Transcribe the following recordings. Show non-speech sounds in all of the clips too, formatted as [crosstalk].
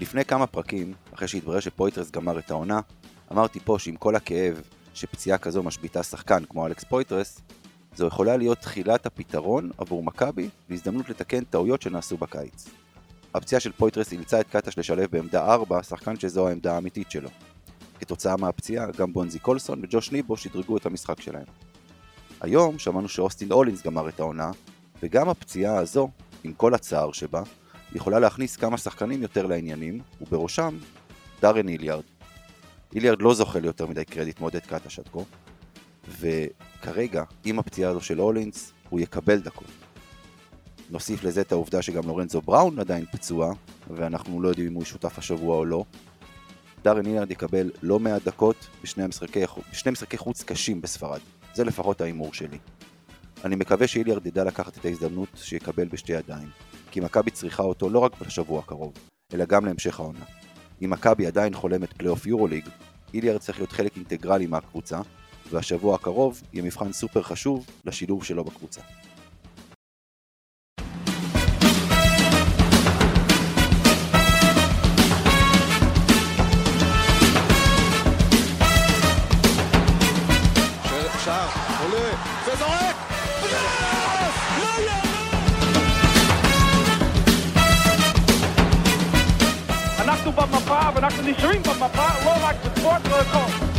לפני כמה פרקים, אחרי שהתברר שפויטרס גמר את העונה, אמרתי פה שעם כל הכאב שפציעה כזו משביתה שחקן כמו אלכס פויטרס, זו יכולה להיות תחילת הפתרון עבור מכבי והזדמנות לתקן טעויות שנעשו בקיץ. הפציעה של פויטרס אילצה את קטש לשלב בעמדה 4, שחקן שזו העמדה האמיתית שלו. כתוצאה מהפציעה, גם בונזי קולסון וג'וש ניבו שדרגו את המשחק שלהם. היום שמענו שאוסטין הולינס גמר את העונה, וגם הפציעה הזו, עם כל הצער שבה, יכולה להכניס כמה שחקנים יותר לעניינים, ובראשם דארן איליארד. איליארד לא זוכה ליותר מדי קרדיט מעודד קטש עד כה, וכרגע, עם הפציעה הזו של אולינס, הוא יקבל דקות. נוסיף לזה את העובדה שגם לורנזו בראון עדיין פצוע, ואנחנו לא יודעים אם הוא שותף השבוע או לא. דארן אילארד יקבל לא מעט דקות בשני משחקי, בשני משחקי חוץ קשים בספרד. זה לפחות ההימור שלי. אני מקווה שאיליארד ידע לקחת את ההזדמנות שיקבל בשתי ידיים, כי מכבי צריכה אותו לא רק בשבוע הקרוב, אלא גם להמשך העונה. אם מכבי עדיין חולמת פלייאוף יורוליג, איליארד צריך להיות חלק אינטגרלי מהקבוצה, והשבוע הקרוב יהיה מבחן סופר חשוב לשילוב שלו בקבוצה. ואנחנו נשארים במפה, לא רק בספורט, לא הכל.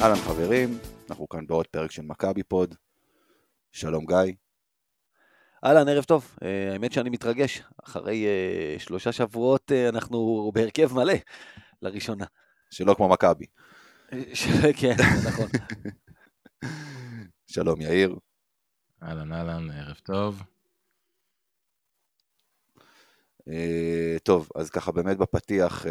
אהלן חברים, אנחנו כאן בעוד פרק של מכבי פוד. שלום גיא. אהלן, ערב טוב. Uh, האמת שאני מתרגש. אחרי uh, שלושה שבועות uh, אנחנו בהרכב מלא, לראשונה. שלא כמו מכבי. כן, נכון. [laughs] שלום יאיר. אהלן, אהלן, ערב טוב. Uh, טוב, אז ככה באמת בפתיח uh,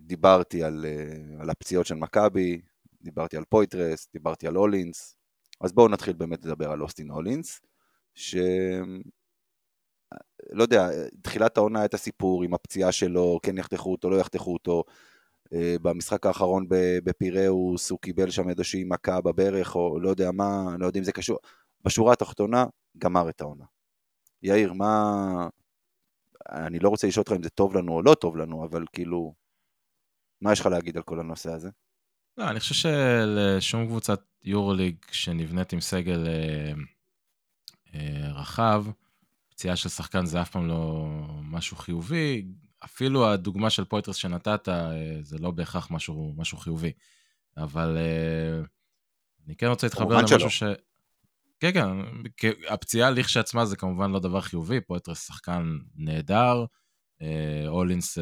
דיברתי על, uh, על הפציעות של מכבי, דיברתי על פויטרס, דיברתי על הולינס, אז בואו נתחיל באמת לדבר על אוסטין הולינס, ש... לא יודע, תחילת העונה הייתה סיפור עם הפציעה שלו, כן יחתכו אותו, לא יחתכו אותו. אה, במשחק האחרון בפיראוס הוא קיבל שם איזושהי מכה בברך, או לא יודע מה, לא יודע אם זה קשור. בשורה התחתונה, גמר את העונה. יאיר, מה... אני לא רוצה לשאול אותך אם זה טוב לנו או לא טוב לנו, אבל כאילו, מה יש לך להגיד על כל הנושא הזה? לא, אני חושב שלשום קבוצת יורוליג שנבנית עם סגל אה, אה, רחב, פציעה של שחקן זה אף פעם לא משהו חיובי. אפילו הדוגמה של פויטרס שנתת, אה, זה לא בהכרח משהו, משהו חיובי. אבל אה, אני כן רוצה להתחבר למשהו שלא. ש... כן, כן, הפציעה לכשעצמה זה כמובן לא דבר חיובי, פויטרס שחקן נהדר, אה, אולינס,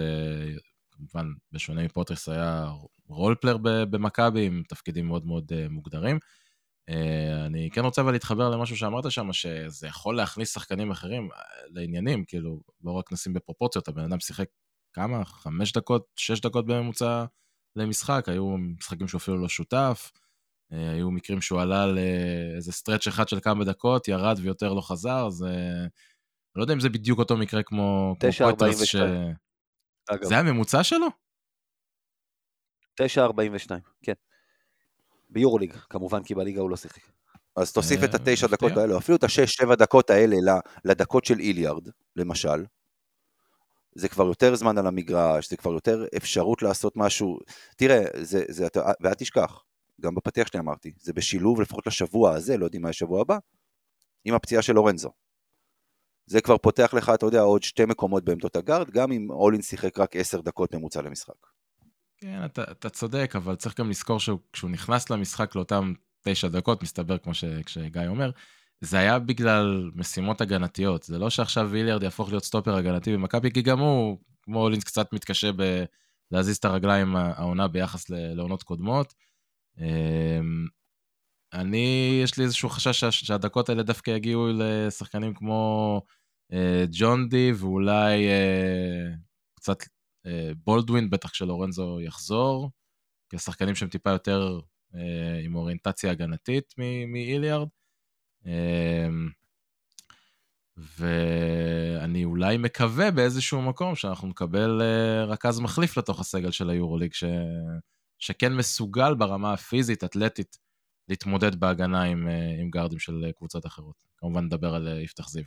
כמובן, בשונה מפויטרס היה רולפלר במכבי עם תפקידים מאוד מאוד uh, מוגדרים. Uh, אני כן רוצה אבל להתחבר למשהו שאמרת שם, שזה יכול להכניס שחקנים אחרים uh, לעניינים, כאילו, לא רק נשים בפרופורציות, הבן אדם שיחק כמה? חמש דקות, שש דקות בממוצע למשחק, היו משחקים שהוא אפילו לא שותף, היו מקרים שהוא עלה לאיזה stretch אחד של כמה דקות, ירד ויותר לא חזר, אז אני לא יודע אם זה בדיוק אותו מקרה כמו פויטרס, ש... זה היה הממוצע שלו? 9.42, כן. ביורוליג, כמובן, כי בליגה הוא לא שיחק. אז תוסיף את התשע דקות האלו, אפילו את השש-שבע דקות האלה לדקות של איליארד, למשל. זה כבר יותר זמן על המגרש, זה כבר יותר אפשרות לעשות משהו. תראה, זה, זה, ואל תשכח, גם בפתיח שלי אמרתי, זה בשילוב לפחות לשבוע הזה, לא יודעים מה השבוע הבא, עם הפציעה של לורנזו. זה כבר פותח לך, אתה יודע, עוד שתי מקומות בעמדות הגארד, גם אם אולין שיחק רק עשר דקות ממוצע למשחק. כן, אתה, אתה צודק, אבל צריך גם לזכור שכשהוא נכנס למשחק לאותם תשע דקות, מסתבר, כמו שגיא אומר, זה היה בגלל משימות הגנתיות. זה לא שעכשיו ויליארד יהפוך להיות סטופר הגנתי במכבי, כי גם הוא, כמו אולינס, קצת מתקשה בלהזיז את הרגליים העונה ביחס לעונות קודמות. אמ, אני, יש לי איזשהו חשש שה- שהדקות האלה דווקא יגיעו לשחקנים כמו אה, ג'ון די, ואולי אה, קצת בולדווין, בטח כשלורנזו יחזור, כשחקנים שהם טיפה יותר אה, עם אוריינטציה הגנתית מאיליארד. אה, ואני אולי מקווה באיזשהו מקום שאנחנו נקבל אה, רכז מחליף לתוך הסגל של היורוליג, ש... שכן מסוגל ברמה הפיזית, אתלטית, להתמודד בהגנה עם, אה, עם גארדים של אה, קבוצות אחרות. כמובן נדבר על אה, יפתח זיו.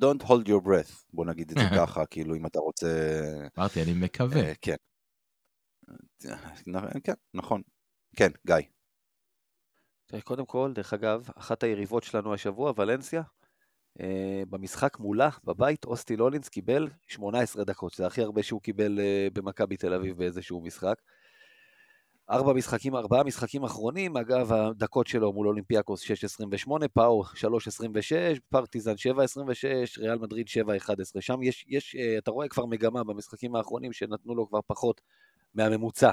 Don't hold your breath, בוא נגיד את זה [laughs] ככה, כאילו אם אתה רוצה... אמרתי, אני מקווה. אה, כן. אה, כן, נכון. כן, גיא. קודם כל, דרך אגב, אחת היריבות שלנו השבוע, ולנסיה, אה, במשחק מולה, בבית, אוסטי לולינס קיבל 18 דקות, שזה הכי הרבה שהוא קיבל במכבי תל אביב באיזשהו משחק. ארבע משחקים, ארבעה משחקים אחרונים, אגב, הדקות שלו מול אולימפיאקוס 6.28, פאו 3.26, פרטיזן 7.26, ריאל מדריד 7.11. שם יש, יש, אה, אתה רואה כבר מגמה במשחקים האחרונים שנתנו לו כבר פחות מהממוצע,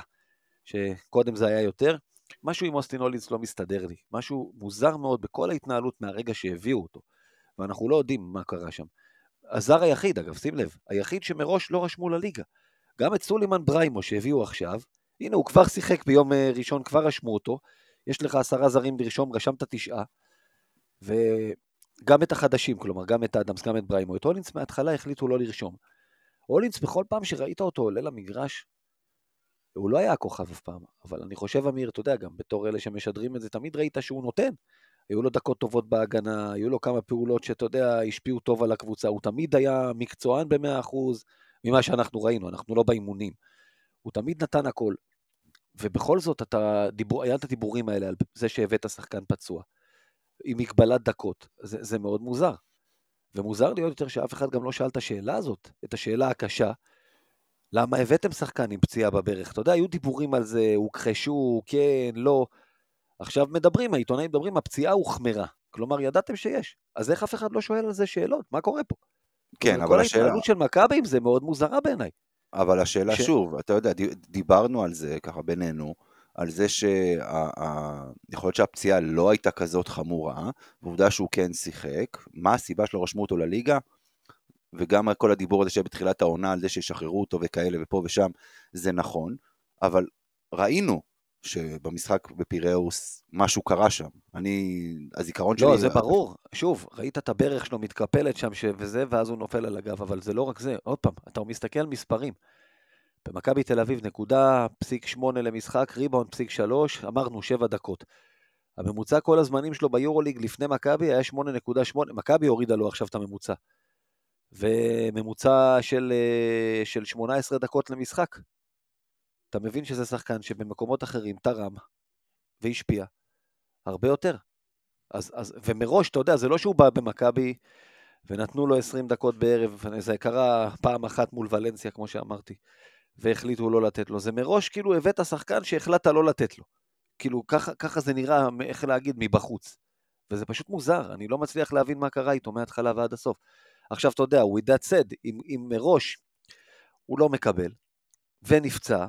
שקודם זה היה יותר. משהו עם אוסטין הולינס לא מסתדר לי, משהו מוזר מאוד בכל ההתנהלות מהרגע שהביאו אותו, ואנחנו לא יודעים מה קרה שם. הזר היחיד, אגב, שים לב, היחיד שמראש לא רשמו לליגה. גם את סולימן בריימו שהביאו עכשיו, הנה, הוא כבר שיחק ביום אה, ראשון, כבר רשמו אותו, יש לך עשרה זרים לרשום, רשמת תשעה, וגם את החדשים, כלומר, גם את אדמס, גם את בריימו. את הולינס מההתחלה החליטו לא לרשום. הולינס, בכל פעם שראית אותו עולה למגרש, הוא לא היה הכוכב אף פעם, אבל אני חושב, אמיר, אתה יודע, גם בתור אלה שמשדרים את זה, תמיד ראית שהוא נותן. היו לו דקות טובות בהגנה, היו לו כמה פעולות שאתה יודע, השפיעו טוב על הקבוצה, הוא תמיד היה מקצוען ב-100% ממה שאנחנו ראינו, אנחנו לא באימונים. הוא תמיד נתן הכל. ובכל זאת, אתה, דיבור, היה את הדיבורים האלה על זה שהבאת שחקן פצוע, עם מגבלת דקות. זה, זה מאוד מוזר. ומוזר לי עוד יותר שאף אחד גם לא שאל את השאלה הזאת, את השאלה הקשה, למה הבאתם שחקן עם פציעה בברך? אתה יודע, היו דיבורים על זה, הוכחשו, כן, לא. עכשיו מדברים, העיתונאים מדברים, הפציעה הוחמרה. כלומר, ידעתם שיש. אז איך אף אחד לא שואל על זה שאלות? מה קורה פה? כן, אבל כל השאלה... ההתנהלות של מכבי עם זה מאוד מוזרה בעיניי. אבל השאלה ש- שוב, אתה יודע, די- דיברנו על זה ככה בינינו, על זה שיכול להיות שהפציעה לא הייתה כזאת חמורה, ועובדה שהוא כן שיחק, מה הסיבה שלא רשמו אותו לליגה, וגם כל הדיבור הזה שהיה בתחילת העונה על זה שישחררו אותו וכאלה ופה ושם, זה נכון, אבל ראינו שבמשחק בפיראוס משהו קרה שם. אני, הזיכרון שלי... לא, זה ברור. שוב, ראית את הברך שלו מתקפלת שם ש- וזה, ואז הוא נופל על הגב, אבל זה לא רק זה. עוד פעם, אתה מסתכל על מספרים. במכבי תל אביב נקודה פסיק שמונה למשחק, ריבאונד פסיק שלוש, אמרנו שבע דקות. הממוצע כל הזמנים שלו ביורוליג לפני מכבי היה 8.8, מכבי הורידה לו עכשיו את הממוצע. וממוצע של, אה, של 18 דקות למשחק. אתה מבין שזה שחקן שבמקומות אחרים תרם והשפיע הרבה יותר. אז, אז, ומראש, אתה יודע, זה לא שהוא בא במכבי ונתנו לו 20 דקות בערב, זה קרה פעם אחת מול ולנסיה, כמו שאמרתי, והחליטו לא לתת לו. זה מראש כאילו הבאת שחקן שהחלטת לא לתת לו. כאילו, ככה, ככה זה נראה, איך להגיד, מבחוץ. וזה פשוט מוזר, אני לא מצליח להבין מה קרה איתו מההתחלה ועד הסוף. עכשיו, אתה יודע, with that said, אם, אם מראש הוא לא מקבל ונפצע,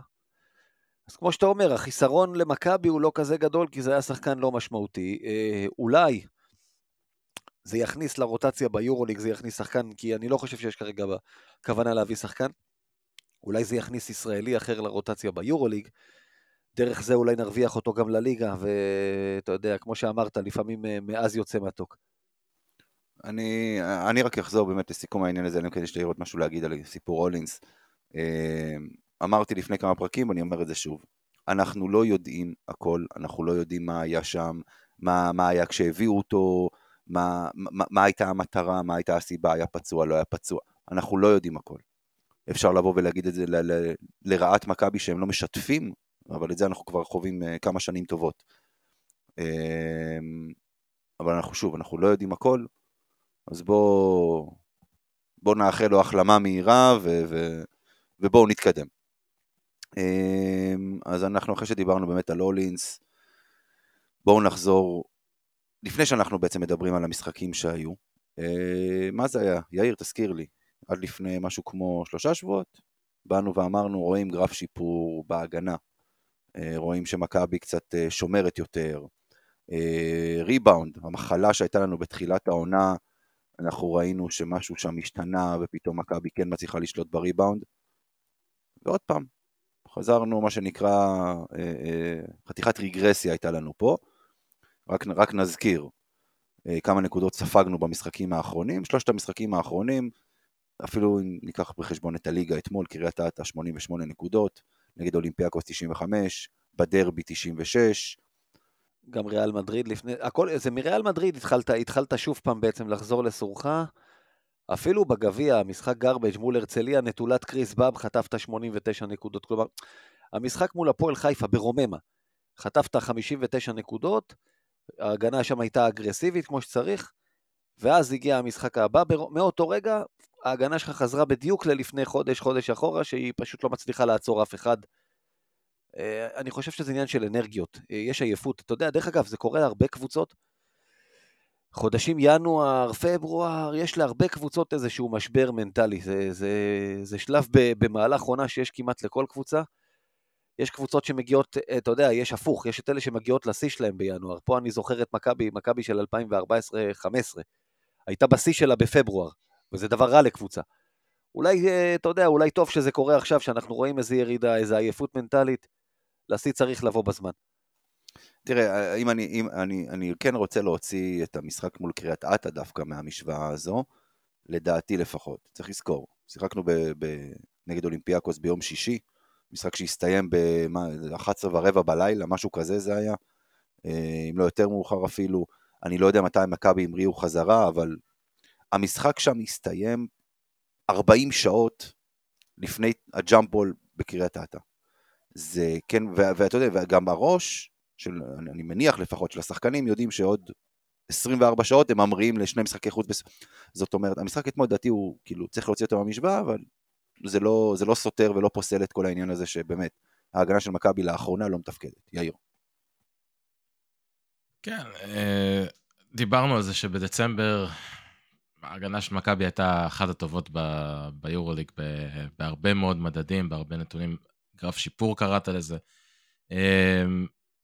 אז כמו שאתה אומר, החיסרון למכבי הוא לא כזה גדול, כי זה היה שחקן לא משמעותי. אה, אולי זה יכניס לרוטציה ביורוליג, זה יכניס שחקן, כי אני לא חושב שיש כרגע כוונה להביא שחקן. אולי זה יכניס ישראלי אחר לרוטציה ביורוליג. דרך זה אולי נרוויח אותו גם לליגה, ואתה יודע, כמו שאמרת, לפעמים אה, מאז יוצא מתוק. אני, אני רק אחזור באמת לסיכום העניין הזה, אלא אם כן לי עוד משהו להגיד על סיפור הולינס. אה, אמרתי לפני כמה פרקים, ואני אומר את זה שוב. אנחנו לא יודעים הכל, אנחנו לא יודעים מה היה שם, מה, מה היה כשהביאו אותו, מה, מה, מה הייתה המטרה, מה הייתה הסיבה, היה פצוע, לא היה פצוע. אנחנו לא יודעים הכל. אפשר לבוא ולהגיד את זה ל, ל, לרעת מכבי שהם לא משתפים, אבל את זה אנחנו כבר חווים uh, כמה שנים טובות. Uh, אבל אנחנו שוב, אנחנו לא יודעים הכל, אז בואו בוא נאחל לו החלמה מהירה ו, ו, ובואו נתקדם. אמ, אז אנחנו אחרי שדיברנו באמת על הולינס, בואו נחזור, לפני שאנחנו בעצם מדברים על המשחקים שהיו, אה, מה זה היה? יאיר, תזכיר לי, עד לפני משהו כמו שלושה שבועות, באנו ואמרנו, רואים גרף שיפור בהגנה. אה, רואים שמכבי קצת אה, שומרת יותר. ריבאונד, המחלה שהייתה לנו בתחילת העונה, אנחנו ראינו שמשהו שם השתנה ופתאום מכבי כן מצליחה לשלוט בריבאונד. ועוד פעם, חזרנו מה שנקרא, חתיכת רגרסיה הייתה לנו פה. רק, רק נזכיר כמה נקודות ספגנו במשחקים האחרונים. שלושת המשחקים האחרונים, אפילו אם ניקח בחשבון את הליגה אתמול, קריית אתא 88 נקודות, נגד אולימפיאקוס 95, בדרבי 96. גם ריאל מדריד לפני, הכל, זה מריאל מדריד התחלת, התחלת שוב פעם בעצם לחזור לסורך. אפילו בגביע, משחק גרבג' מול הרצליה, נטולת קריס באב, חטפת 89 נקודות. כלומר, המשחק מול הפועל חיפה ברוממה, חטפת 59 נקודות, ההגנה שם הייתה אגרסיבית כמו שצריך, ואז הגיע המשחק הבא, מאותו רגע ההגנה שלך חזרה בדיוק ללפני חודש, חודש אחורה, שהיא פשוט לא מצליחה לעצור אף אחד. אה, אני חושב שזה עניין של אנרגיות, אה, יש עייפות. אתה יודע, דרך אגב, זה קורה להרבה קבוצות. חודשים ינואר, פברואר, יש להרבה קבוצות איזשהו משבר מנטלי. זה, זה, זה שלב במהלך עונה שיש כמעט לכל קבוצה. יש קבוצות שמגיעות, אתה יודע, יש הפוך, יש את אלה שמגיעות לשיא שלהם בינואר. פה אני זוכר את מכבי, מכבי של 2014-2015. הייתה בשיא שלה בפברואר. וזה דבר רע לקבוצה. אולי, אה, אתה יודע, אולי טוב שזה קורה עכשיו, שאנחנו רואים איזו ירידה, איזו עייפות מנטלית, לשיא צריך לבוא בזמן. תראה, אם אני, אם אני, אני כן רוצה להוציא את המשחק מול קריית אתא דווקא מהמשוואה הזו, לדעתי לפחות. צריך לזכור, שיחקנו ב, ב, נגד אולימפיאקוס ביום שישי, משחק שהסתיים ב-11 ורבע בלילה, משהו כזה זה היה, אה, אם לא יותר מאוחר אפילו. אני לא יודע מתי מכבי המריאו חזרה, אבל המשחק שם הסתיים 40 שעות לפני הג'אמפבול בקריית אתא. זה כן, ואתה יודע, וגם בראש, של, אני מניח לפחות, של השחקנים יודעים שעוד 24 שעות הם ממריאים לשני משחקי חוץ. בס... זאת אומרת, המשחק אתמול, לדעתי, הוא כאילו צריך להוציא אותו מהמשוואה, אבל זה לא, זה לא סותר ולא פוסל את כל העניין הזה שבאמת, ההגנה של מכבי לאחרונה לא מתפקדת. יאיר. כן, אה, דיברנו על זה שבדצמבר ההגנה של מכבי הייתה אחת הטובות ב- ביורוליג בהרבה מאוד מדדים, בהרבה נתונים, גרף שיפור קראת לזה.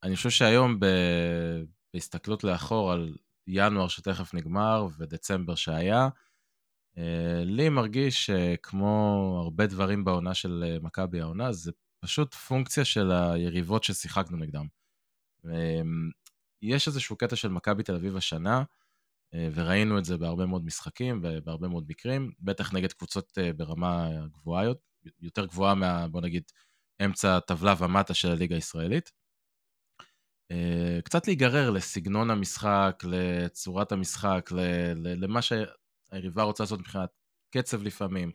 אני חושב שהיום ב- בהסתכלות לאחור על ינואר שתכף נגמר ודצמבר שהיה, אה, לי מרגיש שכמו הרבה דברים בעונה של מכבי העונה, זה פשוט פונקציה של היריבות ששיחקנו נגדם. אמ, יש איזשהו קטע של מכבי תל אביב השנה, אה, וראינו את זה בהרבה מאוד משחקים ובהרבה מאוד מקרים, בטח נגד קבוצות אה, ברמה גבוהה, יותר גבוהה מה, בוא נגיד, אמצע הטבלה ומטה של הליגה הישראלית. אה, קצת להיגרר לסגנון המשחק, לצורת המשחק, למה שהיריבה רוצה לעשות מבחינת קצב לפעמים.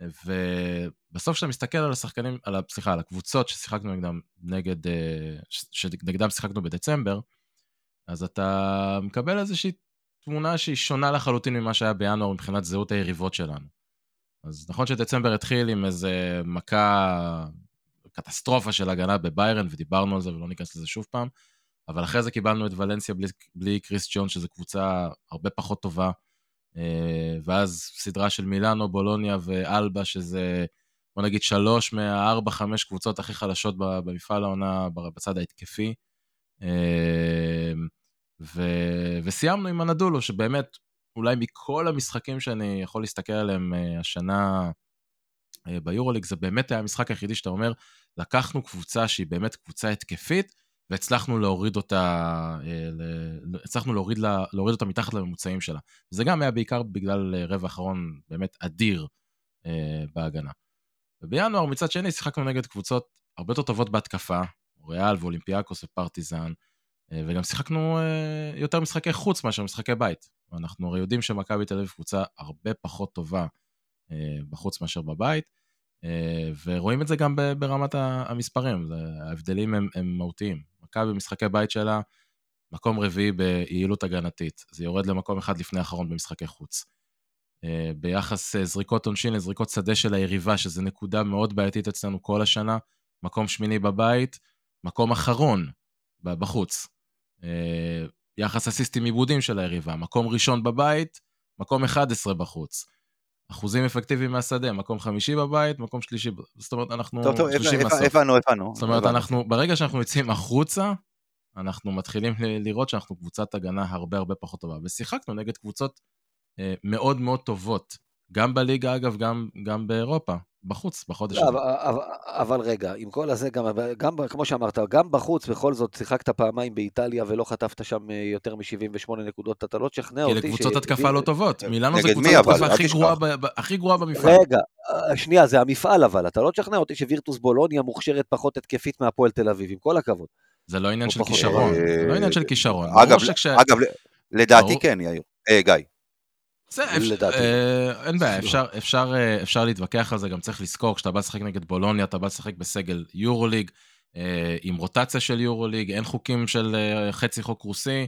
ובסוף כשאתה מסתכל על השחקנים, על, סליחה, על הקבוצות ששיחקנו נגדם, נגד, שנגדם שיחקנו בדצמבר, אז אתה מקבל איזושהי תמונה שהיא שונה לחלוטין ממה שהיה בינואר מבחינת זהות היריבות שלנו. אז נכון שדצמבר התחיל עם איזה מכה, קטסטרופה של הגנה בביירן, ודיברנו על זה ולא ניכנס לזה שוב פעם, אבל אחרי זה קיבלנו את ולנסיה בלי, בלי קריס ג'ון, שזו קבוצה הרבה פחות טובה, אה, ואז סדרה של מילאנו, בולוניה ואלבה, שזה, בוא נגיד, שלוש מהארבע, חמש קבוצות הכי חלשות במפעל העונה בצד ההתקפי. אה, ו... וסיימנו עם הנדולו, שבאמת, אולי מכל המשחקים שאני יכול להסתכל עליהם uh, השנה ביורוליג, זה באמת היה המשחק היחידי שאתה אומר, לקחנו קבוצה שהיא באמת קבוצה התקפית, והצלחנו להוריד אותה, ל... הצלחנו להוריד, לה... להוריד אותה מתחת לממוצעים שלה. וזה גם היה בעיקר בגלל רבע אחרון באמת אדיר uh, בהגנה. ובינואר, מצד שני, שיחקנו נגד קבוצות הרבה יותר טובות בהתקפה, ריאל ואולימפיאקוס ופרטיזן, אה, וגם שיחקנו אה, יותר משחקי חוץ מאשר משחקי בית. אנחנו הרי יודעים שמכבי תל אביב קבוצה הרבה פחות טובה אה, בחוץ מאשר בבית, ורואים את זה גם ברמת המספרים, ההבדלים הם, הם מהותיים. מכבי במשחקי בית שלה, מקום רביעי ביעילות הגנתית, זה יורד למקום אחד לפני האחרון במשחקי חוץ. ביחס זריקות עונשין לזריקות שדה של היריבה, שזו נקודה מאוד בעייתית אצלנו כל השנה, מקום שמיני בבית, מקום אחרון בחוץ. אה, יחס אסיסטים עיבודים של היריבה, מקום ראשון בבית, מקום 11 בחוץ. אחוזים אפקטיביים מהשדה, מקום חמישי בבית, מקום שלישי, זאת אומרת, אנחנו טוב, טוב, הבנו, מהסוף. הבנו, הבנו. זאת אומרת, הבנו. אנחנו, ברגע שאנחנו יוצאים החוצה, אנחנו מתחילים לראות שאנחנו קבוצת הגנה הרבה הרבה פחות טובה. ושיחקנו נגד קבוצות אה, מאוד מאוד טובות, גם בליגה, אגב, גם, גם באירופה, בחוץ, בחודש לא, הזה. אבל, אבל, אבל רגע, עם כל הזה, גם, גם, כמו שאמרת, גם בחוץ, בכל זאת, שיחקת פעמיים באיטליה ולא חטפת שם אה, יותר מ-78 נקודות, אתה לא תשכנע כי אותי. לקבוצות ש- התקפה לא טובות. מילאנו זה קבוצת? התקפה הכי. גרועה במפעל. רגע, אה, שנייה, זה המפעל אבל, אתה לא תשכנע אותי שווירטוס בולוניה מוכשרת פחות התקפית מהפועל תל אביב, עם כל הכבוד. זה לא עניין של. כישרון, אה, זה לא עניין של כישרון. אגב, לדעתי. כן, יאיר. אה, גיא. לדעתי. אה, אין בעיה, אפשר, אפשר, אה, אפשר להתווכח על זה, גם צריך לזכור, כשאתה בא לשחק נגד בולוניה, אתה בא לשחק בסגל יורוליג, אה, עם רוטציה של יורוליג, אין חוקים של חצי חוק רוסי.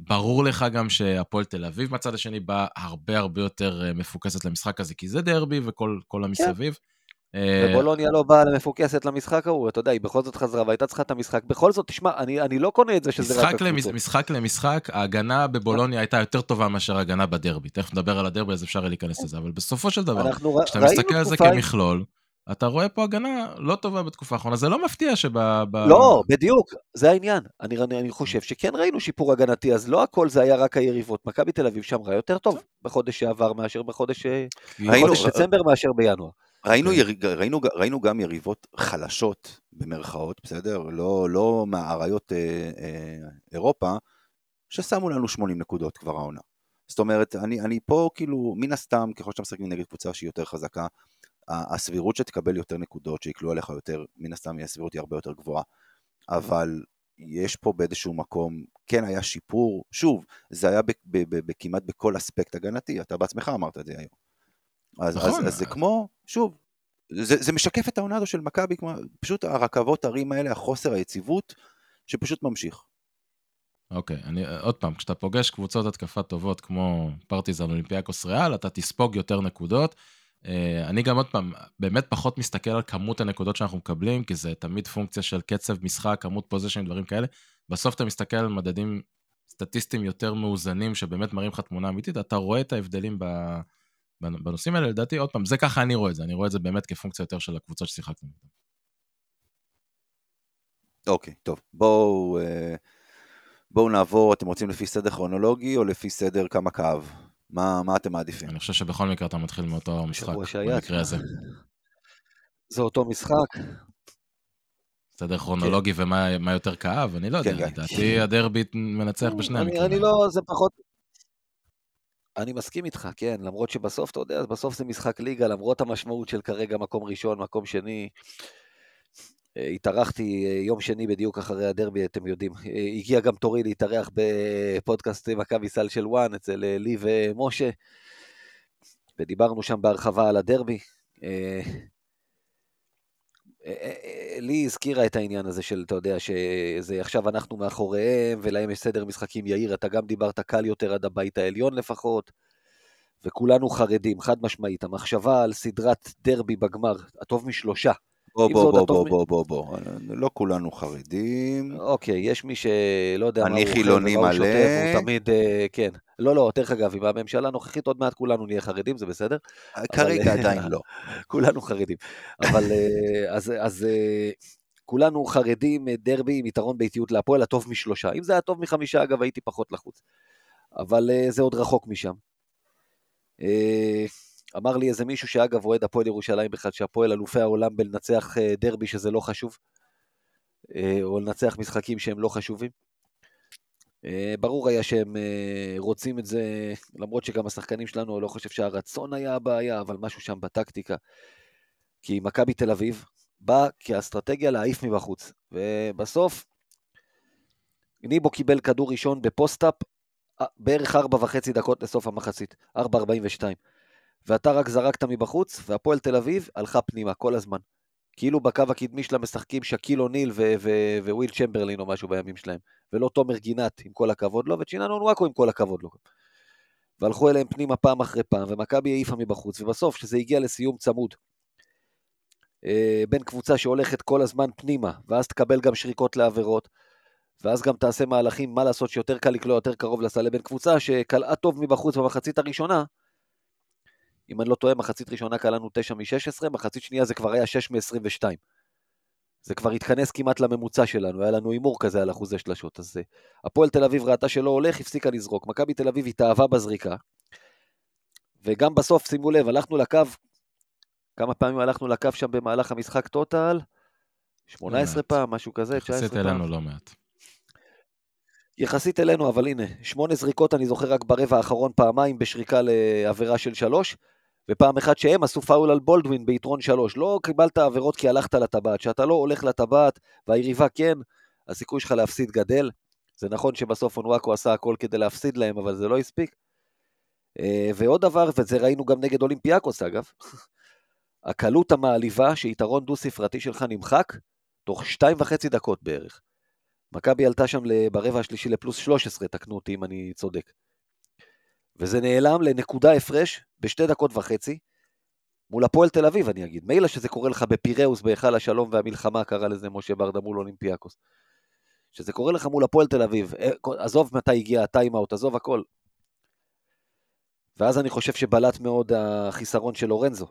ברור לך גם שהפועל תל אביב מהצד השני באה הרבה הרבה יותר מפוקסת למשחק הזה, כי זה דרבי וכל כל המסביב. אה, ובולוניה לא באה מפוקסת למשחק ההוא, אתה יודע, היא בכל זאת חזרה והייתה צריכה את המשחק. בכל זאת, תשמע, אני, אני לא קונה את זה שזה רק משחק, למש, הקבוצות. משחק למשחק, ההגנה בבולוניה הייתה יותר טובה מאשר ההגנה בדרבי. תכף נדבר על הדרבי, אז אפשר להיכנס לזה, אבל בסופו של דבר, ר- כשאתה ראינו מסתכל על זה תקופה- כמכלול, אתה רואה פה הגנה לא טובה בתקופה האחרונה. זה לא מפתיע שב... ב... לא, בדיוק, זה העניין. אני, אני, אני חושב שכן ראינו שיפור הגנתי, אז לא הכל זה היה רק היריבות. מכבי תל אביב שמרה יותר טוב בחודש שעבר מאשר בחודש, אה, בחודש דצמבר מאשר בינואר. ראינו, כן. יר... ראינו, ראינו גם יריבות חלשות, במרכאות, בסדר? לא, לא מהאריות אה, אה, אירופה, ששמו לנו 80 נקודות כבר העונה. זאת אומרת, אני, אני פה כאילו, מן הסתם, ככל שאתה משחק נגד קבוצה שהיא יותר חזקה, הסבירות שתקבל יותר נקודות, שיקלו עליך יותר, מן הסתם הסבירות היא הרבה יותר גבוהה. אבל יש פה באיזשהו מקום, כן היה שיפור, שוב, זה היה ב, ב, ב, ב, כמעט בכל אספקט הגנתי, אתה בעצמך אמרת את זה היום. אז, נכון. אז, אז זה כמו, שוב, זה, זה משקף את העונה הזו של מכבי, פשוט הרכבות הרים האלה, החוסר היציבות, שפשוט ממשיך. אוקיי, אני, עוד פעם, כשאתה פוגש קבוצות התקפה טובות כמו פרטיזן אולימפיאקוס ריאל, אתה תספוג יותר נקודות. אה, אני גם עוד פעם, באמת פחות מסתכל על כמות הנקודות שאנחנו מקבלים, כי זה תמיד פונקציה של קצב משחק, כמות possession, דברים כאלה. בסוף אתה מסתכל על מדדים סטטיסטיים יותר מאוזנים, שבאמת מראים לך תמונה אמיתית, אתה רואה את ההבדלים ב... בנושאים האלה, לדעתי, עוד פעם, זה ככה אני רואה את זה, אני רואה את זה באמת כפונקציה יותר של הקבוצות ששיחקנו. אוקיי, טוב, בואו, אה, בואו נעבור, אתם רוצים לפי סדר כרונולוגי או לפי סדר כמה כאב? מה, מה אתם מעדיפים? אני חושב שבכל מקרה אתה מתחיל מאותו משחק, במקרה הזה. [laughs] זה אותו משחק. סדר כרונולוגי ומה מה יותר כאב, אני לא כן, יודע, גיא. לדעתי הדרבי מנצח בשני אני, המקרים. אני האלה. לא, זה פחות... אני מסכים איתך, כן, למרות שבסוף, אתה יודע, בסוף זה משחק ליגה, למרות המשמעות של כרגע מקום ראשון, מקום שני. אה, התארחתי אה, יום שני בדיוק אחרי הדרבי, אתם יודעים. אה, הגיע גם תורי להתארח בפודקאסט מכבי סל של וואן אצל לי ומשה, ודיברנו שם בהרחבה על הדרבי. אה, אה, אה, לי הזכירה את העניין הזה של, אתה יודע, שזה עכשיו אנחנו מאחוריהם, ולהם יש סדר משחקים יאיר, אתה גם דיברת קל יותר עד הבית העליון לפחות, וכולנו חרדים, חד משמעית. המחשבה על סדרת דרבי בגמר, הטוב משלושה. בוא, אם בוא, בוא, בוא, בוא, בוא, בוא, לא כולנו חרדים. אוקיי, יש מי שלא יודע מה הוא חילוני הוא מלא. והוא תמיד, אה, כן. לא, לא, דרך אגב, עם הממשלה הנוכחית עוד מעט כולנו נהיה חרדים, זה בסדר? כרגע עדיין לא. כולנו חרדים. אבל אה, אז, אז אה, כולנו חרדים, אה, דרבי עם יתרון באיטיות להפועל, הטוב משלושה. אם זה היה טוב מחמישה, אגב, הייתי פחות לחוץ. אבל אה, זה עוד רחוק משם. אמר לי איזה מישהו שאגב אוהד הפועל ירושלים בכלל, שהפועל אלופי העולם בלנצח אה, דרבי שזה לא חשוב, אה, או לנצח משחקים שהם לא חשובים. אה, ברור היה שהם רוצים את זה, למרות שגם השחקנים שלנו, לא חושב שהרצון היה הבעיה, אבל משהו שם בטקטיקה. כי מכבי תל אביב באה כאסטרטגיה להעיף מבחוץ. ובסוף, ניבו קיבל כדור ראשון בפוסט-אפ בערך ארבע וחצי דקות לסוף המחצית, 4.42. ואתה רק זרקת מבחוץ, והפועל תל אביב הלכה פנימה כל הזמן. כאילו בקו הקדמי שלה משחקים שקיל אוניל וויל צ'מברלין או משהו בימים שלהם. ולא תומר גינת, עם כל הכבוד לו, וצ'יננו נואקו, עם כל הכבוד לו. והלכו אליהם פנימה פעם אחרי פעם, ומכבי העיפה מבחוץ, ובסוף, כשזה הגיע לסיום צמוד, אה, בין קבוצה שהולכת כל הזמן פנימה, ואז תקבל גם שריקות לעבירות, ואז גם תעשה מהלכים, מה לעשות שיותר קל לקלוע יותר קרוב לסל, לבין קבוצה שקלעה טוב מבחוץ במחצית הראשונה, אם אני לא טועה, מחצית ראשונה קלענו 9 מ-16, מחצית שנייה זה כבר היה 6 מ-22. זה כבר התכנס כמעט לממוצע שלנו, היה לנו הימור כזה על אחוזי שלשות. אז אה, הפועל תל אביב ראתה שלא הולך, הפסיקה לזרוק. מכבי תל אביב התאהבה בזריקה, וגם בסוף, שימו לב, הלכנו לקו, כמה פעמים הלכנו לקו שם במהלך המשחק טוטל? 18 מעט. פעם, משהו כזה, 19 יחסית פעם. אלינו לא מעט. יחסית אלינו, אבל הנה, שמונה זריקות אני זוכר רק ברבע האחרון פעמיים בשריקה לעבירה של שלוש, ופעם אחת שהם עשו פאול על בולדווין ביתרון שלוש. לא קיבלת עבירות כי הלכת לטבעת. כשאתה לא הולך לטבעת והיריבה כן, הסיכוי שלך להפסיד גדל. זה נכון שבסוף אונוואקו עשה הכל כדי להפסיד להם, אבל זה לא הספיק. אה, ועוד דבר, וזה ראינו גם נגד אולימפיאקוס אגב, [laughs] הקלות המעליבה שיתרון דו-ספרתי שלך נמחק תוך שתיים וחצי דקות בערך. מכבי עלתה שם ברבע השלישי לפלוס 13, תקנו אותי אם אני צודק. וזה נעלם לנקודה הפרש בשתי דקות וחצי, מול הפועל תל אביב, אני אגיד. מילא שזה קורה לך בפיראוס, בהיכל השלום והמלחמה, קרא לזה משה ברדה מול אולימפיאקוס. שזה קורה לך מול הפועל תל אביב, אה, עזוב מתי הגיע הטיימאוט, עזוב הכל. ואז אני חושב שבלט מאוד החיסרון של לורנזו.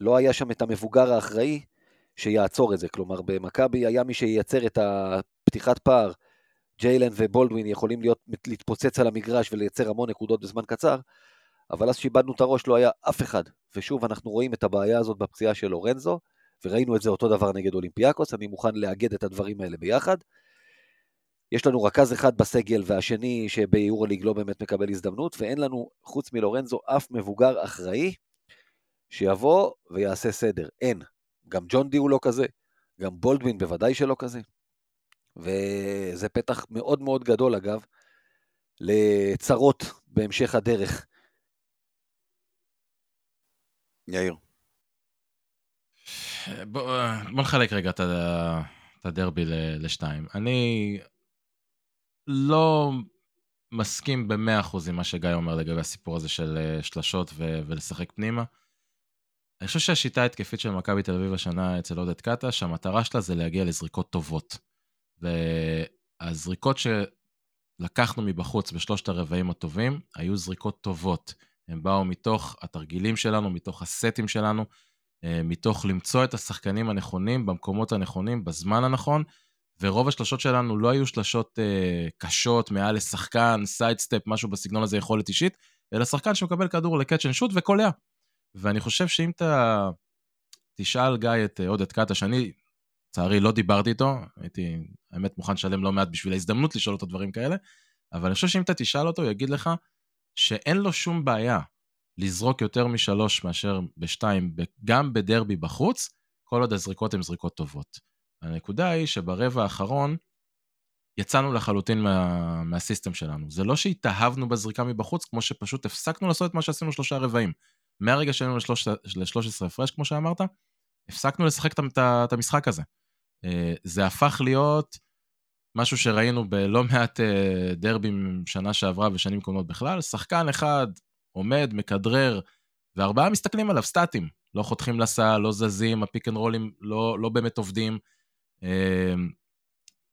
לא היה שם את המבוגר האחראי שיעצור את זה. כלומר, במכבי היה מי שייצר את הפתיחת פער. ג'יילן ובולדווין יכולים להיות, להתפוצץ על המגרש ולייצר המון נקודות בזמן קצר, אבל אז שאיבדנו את הראש לא היה אף אחד. ושוב, אנחנו רואים את הבעיה הזאת בפציעה של לורנזו, וראינו את זה אותו דבר נגד אולימפיאקוס, אני מוכן לאגד את הדברים האלה ביחד. יש לנו רכז אחד בסגל והשני שביורוליג לא באמת מקבל הזדמנות, ואין לנו, חוץ מלורנזו, אף מבוגר אחראי שיבוא ויעשה סדר. אין. גם ג'ון די הוא לא כזה, גם בולדווין בוודאי שלא כזה. וזה פתח מאוד מאוד גדול, אגב, לצרות בהמשך הדרך. יאיר. בוא, בוא נחלק רגע את הדרבי ל- לשתיים. אני לא מסכים ב-100% עם מה שגיא אומר לגבי הסיפור הזה של אה, שלשות ו- ולשחק פנימה. אני חושב שהשיטה ההתקפית של מכבי תל אביב השנה אצל עודד קטש, שהמטרה שלה זה להגיע לזריקות טובות. והזריקות שלקחנו מבחוץ בשלושת הרבעים הטובים, היו זריקות טובות. הם באו מתוך התרגילים שלנו, מתוך הסטים שלנו, אה, מתוך למצוא את השחקנים הנכונים במקומות הנכונים, בזמן הנכון, ורוב השלשות שלנו לא היו שלשות אה, קשות, מעל לשחקן, sidestep, משהו בסגנון הזה, יכולת אישית, אלא שחקן שמקבל כדור ל catch and shoot וקולע. ואני חושב שאם אתה תשאל גיא את אה, עודד קטש, שאני לצערי לא דיברתי איתו, הייתי האמת מוכן לשלם לא מעט בשביל ההזדמנות לשאול אותו דברים כאלה, אבל אני חושב שאם אתה תשאל אותו, הוא יגיד לך שאין לו שום בעיה לזרוק יותר משלוש מאשר בשתיים, גם בדרבי בחוץ, כל עוד הזריקות הן זריקות טובות. הנקודה היא שברבע האחרון יצאנו לחלוטין מה, מה system שלנו. זה לא שהתאהבנו בזריקה מבחוץ, כמו שפשוט הפסקנו לעשות את מה שעשינו שלושה רבעים. מהרגע שהיינו ל-13 הפרש, כמו שאמרת, הפסקנו לשחק את- המשחק הזה. אה, זה הפך להיות משהו שראינו בלא מעט אה, דרבים שנה שעברה ושנים קודמות בכלל, שחקן אחד עומד, מכדרר, וארבעה מסתכלים עליו, סטטיים. לא חותכים לסל, לא זזים, ה pick and roll ים לא, לא באמת עובדים. אה,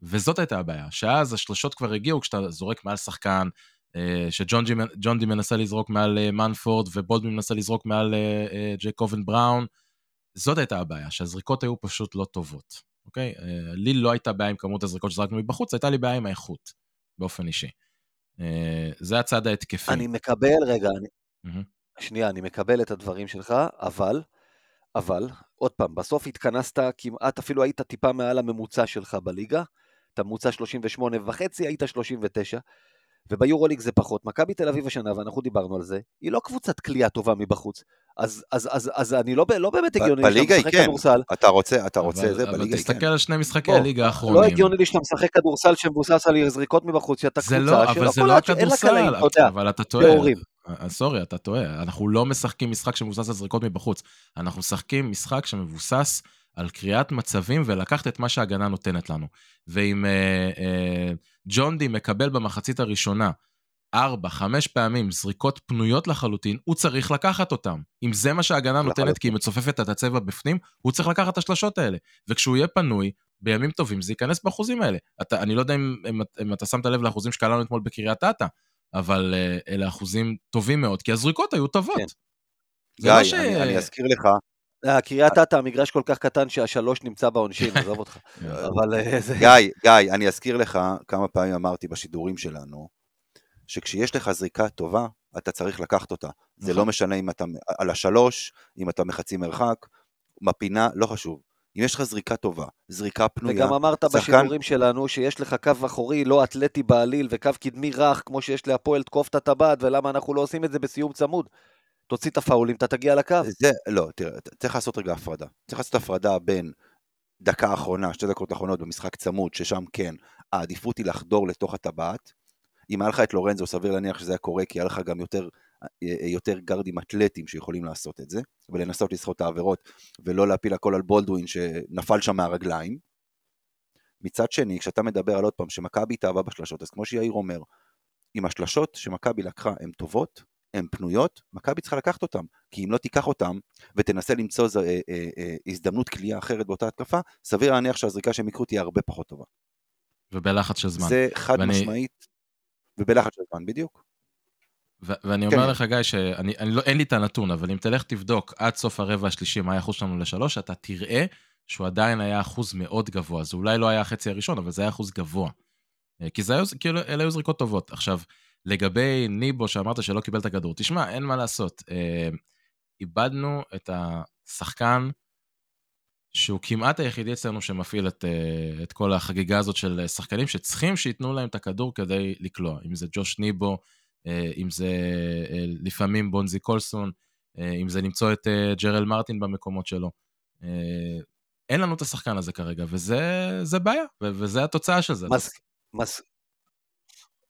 וזאת הייתה הבעיה, שאז השלשות כבר הגיעו כשאתה זורק מעל שחקן, שג'ון די מנסה לזרוק מעל מנפורד ובולדמן מנסה לזרוק מעל ג'ייקובן בראון. זאת הייתה הבעיה, שהזריקות היו פשוט לא טובות, אוקיי? אה, לי לא הייתה בעיה עם כמות הזריקות שזרקנו מבחוץ, הייתה לי בעיה עם האיכות, באופן אישי. אה, זה הצד ההתקפי. אני מקבל, רגע, אני... מהמם. שנייה, אני מקבל את הדברים שלך, אבל, אבל, עוד פעם, בסוף התכנסת כמעט, אפילו היית טיפה מעל הממוצע שלך בליגה, אתה ממוצע 38 וחצי, היית 39, וביורוליג זה פחות. מכבי תל אביב השנה, ואנחנו דיברנו על זה, היא לא קבוצת כליאה טובה מבחוץ. אז, אז, אז, אז אני לא, לא באמת הגיוני לי בליגה היא משחק כן. כדורסל. אתה רוצה, אתה רוצה אבל, זה, אבל בליגה היא כן. תסתכל על שני משחקי בוא, הליגה לא האחרונים. הגיוני לי שאתה משחק כדורסל שמבוסס על זריקות מבחוץ, שאתה זה קבוצה לא, של אבל זה לא עד שאין לה קלעים, הכדורסל, אתה יודע, אבל אתה טועה. טהורים. אה, סורי, אתה טועה. אנחנו לא משחקים משחק שמבוסס על זריקות מבחוץ. אנחנו משחקים משחק שמבוסס על קריאת מצבים ולקחת את מה שההגנה נותנת לנו. ואם אה, אה, ג'ון די מקבל במחצית הראשונה ארבע, חמש פעמים זריקות פנויות לחלוטין, הוא צריך לקחת אותן. אם זה מה שההגנה נותנת. כי היא מצופפת את הצבע בפנים, הוא צריך לקחת את השלשות האלה. וכשהוא יהיה פנוי, בימים טובים זה ייכנס באחוזים האלה. אתה, אני לא יודע אם, אם, אם אתה שמת לב לאחוזים שקלענו אתמול בקריית אתא, אבל uh, אלה אחוזים טובים מאוד, כי הזריקות היו טובות. כן. לא גיא, ש- אני אני אזכיר לך, אה, קריית אתא, המגרש כל כך קטן שהשלוש נמצא בעונשין, עזוב אותך. [laughs] אבל אה, זה... גיא, גיא, אני אזכיר לך כמה פעמים אמרתי בשידורים שלנו, שכשיש לך זריקה טובה, אתה צריך לקחת אותה. זה נכון. לא משנה אם אתה על השלוש, אם אתה מחצי מרחק, בפינה, לא חשוב. אם יש לך זריקה טובה, זריקה פנויה, וגם אמרת שחקן- בשידורים שלנו שיש לך קו אחורי לא אתלטי בעליל וקו קדמי רך, כמו שיש להפועל תקוף את הטבעת, ולמה אנחנו לא עושים את זה בסיום צמוד. תוציא את הפאולים, אתה תגיע לקו. זה, לא, תראה, צריך לעשות רגע הפרדה. צריך לעשות הפרדה בין דקה אחרונה, שתי דקות אחרונות במשחק צמוד, ששם כן, העדיפות היא לחדור לתוך הטבעת. אם היה לך את לורנזו, סביר להניח שזה היה קורה, כי היה לך גם יותר, אה, יותר גרדים אתלטיים שיכולים לעשות את זה, ולנסות לסחוט את העבירות, ולא להפיל הכל על בולדווין שנפל שם מהרגליים. מצד שני, כשאתה מדבר על עוד פעם שמכבי התאהבה בשלשות, אז כמו שיאיר אומר, אם השלשות שמכבי לקחה הן טובות, הן פנויות, מכבי צריכה לקחת אותן. כי אם לא תיקח אותן ותנסה למצוא ז- אה, אה, אה, הזדמנות כליאה אחרת באותה התקפה, סביר להניח שהזריקה שהם יקרו תהיה הרבה פחות טובה. ובלחץ של זמן. זה חד ואני- משמעית, ובלחץ של זמן, בדיוק. ו- ואני כן. אומר לך, גיא, שאין לא, לי את הנתון, אבל אם תלך תבדוק עד סוף הרבע השלישי מה האחוז שלנו לשלוש, אתה תראה שהוא עדיין היה אחוז מאוד גבוה. זה אולי לא היה החצי הראשון, אבל זה היה אחוז גבוה. אה, כי זה היו, כאילו, אלה היו זריקות טובות. עכשיו, לגבי ניבו, שאמרת שלא קיבל את הכדור, תשמע, אין מה לעשות. אה, איבדנו את השחקן שהוא כמעט היחידי אצלנו שמפעיל את, אה, את כל החגיגה הזאת של שחקנים שצריכים שייתנו להם את הכדור כדי לקלוע. אם זה ג'וש ניבו, אה, אם זה אה, לפעמים בונזי קולסון, אה, אם זה למצוא את אה, ג'רל מרטין במקומות שלו. אה, אין לנו את השחקן הזה כרגע, וזה זה בעיה, וזה התוצאה של זה. מס, מס,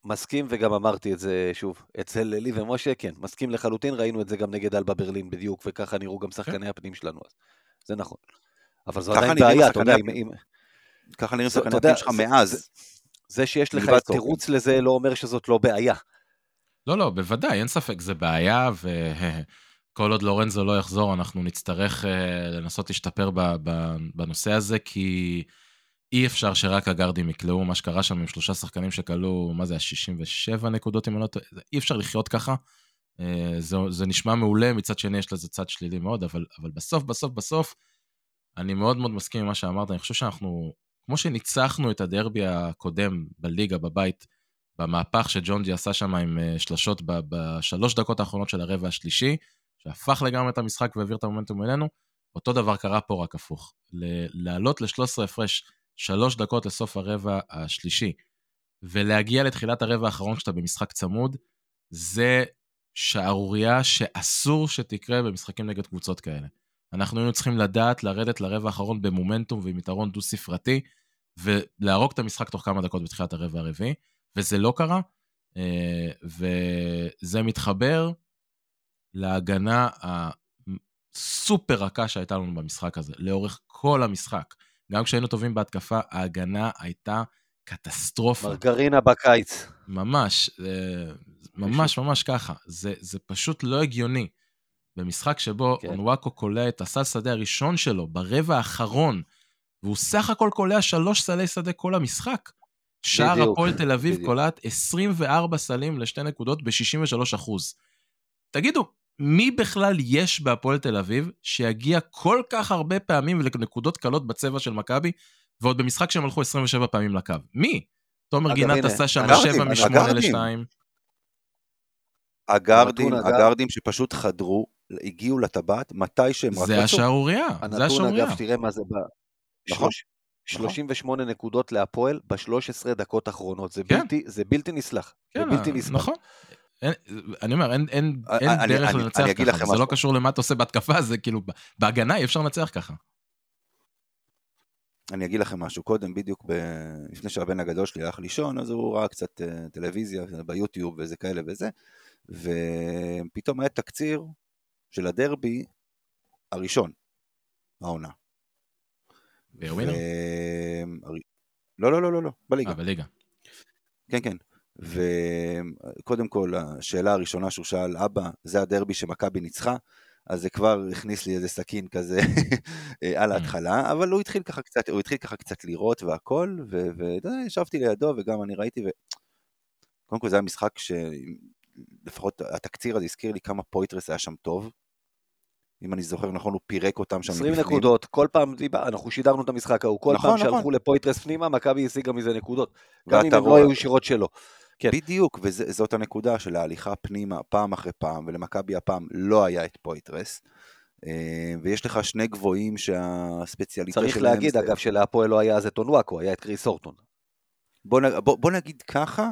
מסכים, וגם אמרתי את זה שוב, אצל לי ומשה, כן, מסכים לחלוטין, ראינו את זה גם נגד אלבה ברלין בדיוק, וככה נראו גם שחקני הפנים שלנו, אז זה נכון. אבל זו ככה עדיין בעיה, אתה יודע, אם, ככה נראים הפנים שלך זה- מאז. זה שיש לך תירוץ לזה לא אומר שזאת לא בעיה. לא, לא, בוודאי, אין ספק, זה בעיה, וכל עוד לורנזו לא יחזור, אנחנו נצטרך אה, לנסות להשתפר ב- ב- בנושא הזה, כי אי אפשר שרק הגארדים יקלעו, מה שקרה שם עם שלושה שחקנים שכלו, מה זה, ה-67 נקודות, אם אני לא טועה, זה- אי אפשר לחיות ככה. אה, זה, זה נשמע מעולה, מצד שני יש לזה צד שלילי מאוד, אבל, אבל בסוף, בסוף, בסוף, אני מאוד מאוד מסכים עם מה שאמרת, אני חושב שאנחנו, כמו שניצחנו את הדרבי הקודם בליגה, בבית, במהפך שג'ונג'י עשה שם עם אה, שלשות בשלוש דקות האחרונות של הרבע השלישי, שהפך לגמרי את המשחק והעביר את המומנטום אלינו, אותו דבר קרה פה רק הפוך. לעלות ל-13 הפרש שלוש דקות לסוף הרבע השלישי, ולהגיע לתחילת הרבע האחרון כשאתה במשחק צמוד, זה שערורייה שאסור שתקרה במשחקים נגד קבוצות כאלה. אנחנו היינו צריכים לדעת לרדת לרבע האחרון במומנטום ועם יתרון דו-ספרתי, ולהרוג את המשחק תוך כמה דקות בתחילת הרבע הרביעי, וזה לא קרה, אה, וזה מתחבר להגנה הסופר רכה שהייתה לנו במשחק הזה, לאורך כל המשחק. גם כשהיינו טובים בהתקפה, ההגנה הייתה קטסטרופה. מרגרינה בקיץ. ממש, אה, ממש ממש ככה. זה, זה פשוט לא הגיוני. במשחק שבו כן. אונוואקו קולע את הסל שדה הראשון שלו ברבע האחרון, והוא סך הכל קולע שלוש סלי שדה כל המשחק. שער הפועל תל אביב בדיוק. קולט 24 סלים לשתי נקודות ב-63 אחוז. תגידו, מי בכלל יש בהפועל תל אביב שיגיע כל כך הרבה פעמים לנקודות קלות בצבע של מכבי, ועוד במשחק שהם הלכו 27 פעמים לקו? מי? תומר גינת עשה שם הגארדים, 7 מ-8 הגארדים. ל-2. הגארדים, הגארדים שפשוט חדרו, הגיעו לטבעת מתי שהם רק זה רצו. השערורייה, זה הנתון, השערורייה. אגב, תראה מה זה ב... נכון. שלוש- 38 נקודות להפועל ב-13 דקות האחרונות. זה כן. בלתי- זה בלתי נסלח. זה כן, בלתי נסבל. נכון. אין, אני אומר, אין, אין, אני- אין אני- דרך אני- לנצח אני ככה, לכם זה לא משהו. קשור למה אתה עושה בהתקפה, זה כאילו, בהגנה אי אפשר לנצח ככה. אני אגיד לכם משהו, קודם בדיוק ב... לפני שהבן הגדול שלי הלך לישון, אז הוא ראה קצת אה, טלוויזיה ביוטיוב וזה כאלה וזה, ופתאום היה תקציר של הדרבי הראשון, העונה. בווינר? הר- לא, לא, לא, לא, לא, בליגה. אה, בליגה. כן, כן. וקודם כל, השאלה הראשונה שהוא שאל, אבא, זה הדרבי שמכבי ניצחה? אז זה כבר הכניס לי איזה סכין כזה [laughs] על ההתחלה, אבל הוא התחיל ככה קצת, הוא התחיל ככה קצת לראות והכל, וישבתי לידו וגם אני ראיתי, ו... קודם כל זה היה משחק שלפחות התקציר הזה הזכיר לי כמה פויטרס היה שם טוב, אם אני זוכר נכון, הוא פירק אותם שם 20 מבפנים. נקודות, כל פעם, אנחנו שידרנו את המשחק ההוא, כל נכון, פעם נכון. שהלכו לפויטרס פנימה, מכבי השיגה מזה נקודות. גם אם הם לא רואה- היו ישירות שלו. כן. בדיוק, וזאת הנקודה של ההליכה פנימה פעם אחרי פעם, ולמכבי הפעם לא היה את פויטרס. אה, ויש לך שני גבוהים שהספציאליטה צריך שלהם להגיד, זה- אגב, שלהפועל לא היה אז את אונואקו, היה את קריס הורטון. בוא, נ... בוא, בוא נגיד ככה,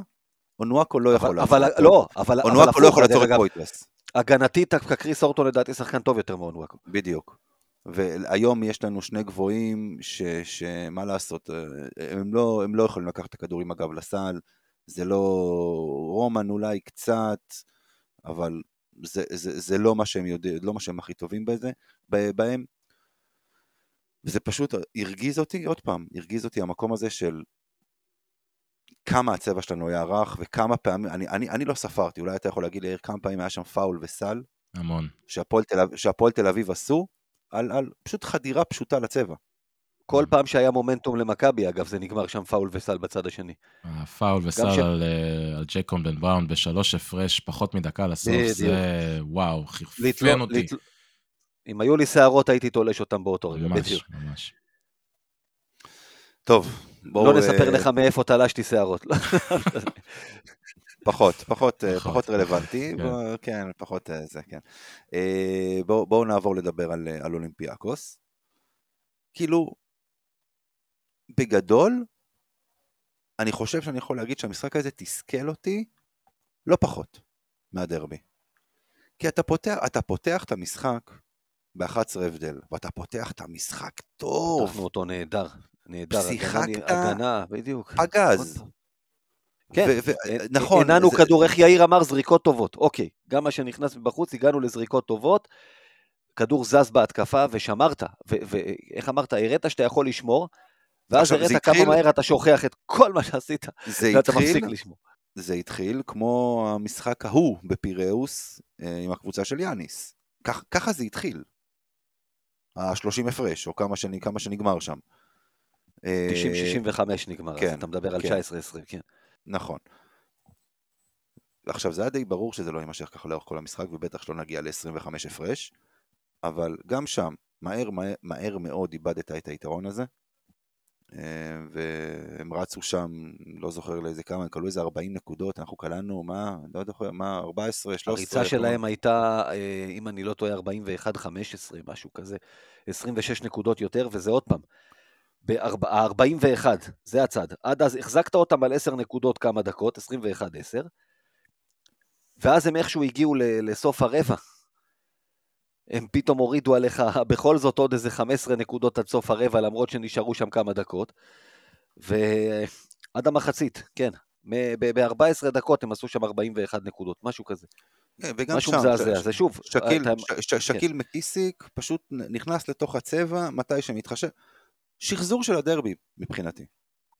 אונואקו לא יכול אבל, לעצור אבל לא, אבל, אונואקו לא יכול לעצור את אגב, פויטרס. הגנתית, קריס הורטון לדעתי שחקן טוב יותר מאונואקו. בדיוק. והיום יש לנו שני גבוהים ש- שמה לעשות, אה, הם לא, הם לא יכולים לקחת את הכדור עם הגב לסל, זה לא רומן אולי קצת, אבל זה, זה, זה לא מה שהם יודעים, לא מה שהם הכי טובים בזה, בהם. וזה פשוט הרגיז אותי, עוד פעם, הרגיז אותי המקום הזה של כמה הצבע שלנו היה רך וכמה פעמים, אני, אני, אני לא ספרתי, אולי אתה יכול להגיד לי כמה פעמים היה שם פאול וסל, המון. שהפועל תל, אביב- תל אביב עשו, על, על פשוט חדירה פשוטה לצבע. כל פעם שהיה מומנטום למכבי, אגב, זה נגמר שם פאול וסל בצד השני. הפאול וסל ש- על, אה, על ג'ייקון בן בראון בשלוש הפרש, פחות מדקה לסוף. זה וואו, חירפן אותי. אם היו לי שערות, הייתי תולש אותם באותו רגע. ממש, ממש. טוב, בואו... לא נספר אה, לך מאיפה תלשתי שערות. [laughs] פחות, פחות, אה, פחות. פחות רלוונטי, כן. בוא- כן, פחות אה, זה, כן. בואו נעבור לדבר על, על אולימפיאקוס. כאילו, בגדול, אני חושב שאני יכול להגיד שהמשחק הזה תסכל אותי לא פחות מהדרבי. כי אתה פותח, אתה פותח את המשחק ב-11 הבדל, ואתה פותח את המשחק טוב, פתחנו אותו נהדר. נהדר. ושיחקת הגנה, בדיוק. פגז. כן, ו- ו- אה, נכון, הנענו זה- כדור, איך יאיר אמר, זריקות טובות. אוקיי, גם מה שנכנס מבחוץ, הגענו לזריקות טובות, כדור זז בהתקפה ושמרת, ואיך אמרת, הראת שאתה יכול לשמור, ואז הראת כמה התחיל- מהר אתה שוכח את כל מה שעשית, ואתה מפסיק לשמור. זה התחיל כמו המשחק ההוא בפיראוס אה, עם הקבוצה של יאניס. כך, ככה זה התחיל. ה-30 הפרש, או כמה, שני, כמה שנגמר שם. אה, 90-65 נגמר, אז כן, אתה מדבר על כן. 19-20, כן. נכון. עכשיו, זה היה די ברור שזה לא יימשך ככה לאורך כל המשחק, ובטח שלא נגיע ל-25 הפרש, אבל גם שם, מהר, מהר, מהר מאוד איבדת את היתרון הזה, אה, והם רצו שם, לא זוכר לאיזה כמה, הם כלו איזה 40 נקודות, אנחנו כללנו, מה, לא זוכר, מה, 14, 13? הריצה שלהם הייתה, אה, אם אני לא טועה, 41-15, משהו כזה, 26 נקודות יותר, וזה עוד פעם, ב-41, זה הצד. עד אז החזקת אותם על 10 נקודות כמה דקות, 21-10, ואז הם איכשהו הגיעו לסוף הרבע. הם פתאום הורידו עליך [laughs] בכל זאת עוד איזה 15 נקודות עד סוף הרבע, למרות שנשארו שם כמה דקות. ועד המחצית, כן. ב-14 דקות הם עשו שם 41 נקודות, משהו כזה. כן, וגם משהו שם, מזעזע, ש- זה שוב, שקיל, אתה- ש- ש- שקיל מקיסיק פשוט נכנס לתוך הצבע מתי שמתחשב. שחזור של הדרבי מבחינתי.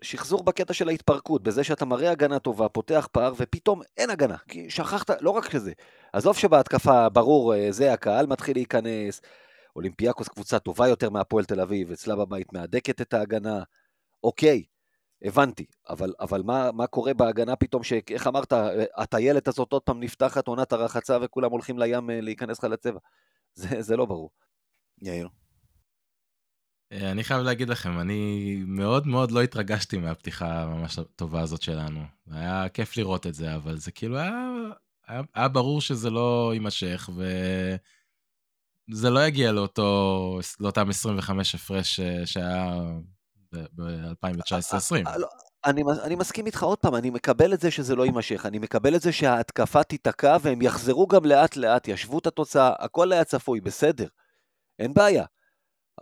שחזור בקטע של ההתפרקות, בזה שאתה מראה הגנה טובה, פותח פער, ופתאום אין הגנה. כי שכחת, לא רק שזה. עזוב שבהתקפה, ברור, אה, זה הקהל מתחיל להיכנס. אולימפיאקוס קבוצה טובה יותר מהפועל תל אביב, אצלה בבית מהדקת את ההגנה. אוקיי, הבנתי, אבל, אבל מה, מה קורה בהגנה פתאום, שאיך אמרת, הטיילת הזאת עוד פעם נפתחת עונת הרחצה וכולם הולכים לים אה, להיכנס לך לצבע. זה, זה לא ברור. יאיר. אה, אני חייב להגיד לכם, אני מאוד מאוד לא התרגשתי מהפתיחה הממש טובה הזאת שלנו. היה כיף לראות את זה, אבל זה כאילו היה, היה, היה ברור שזה לא יימשך, וזה לא יגיע לאותו, לאותם 25 הפרש אה, שהיה ב-2019-2020. אה, לא, אני, אני מסכים איתך עוד פעם, אני מקבל את זה שזה לא יימשך, אני מקבל את זה שההתקפה תיתקע והם יחזרו גם לאט לאט, ישבו את התוצאה, הכל היה צפוי, בסדר, אין בעיה.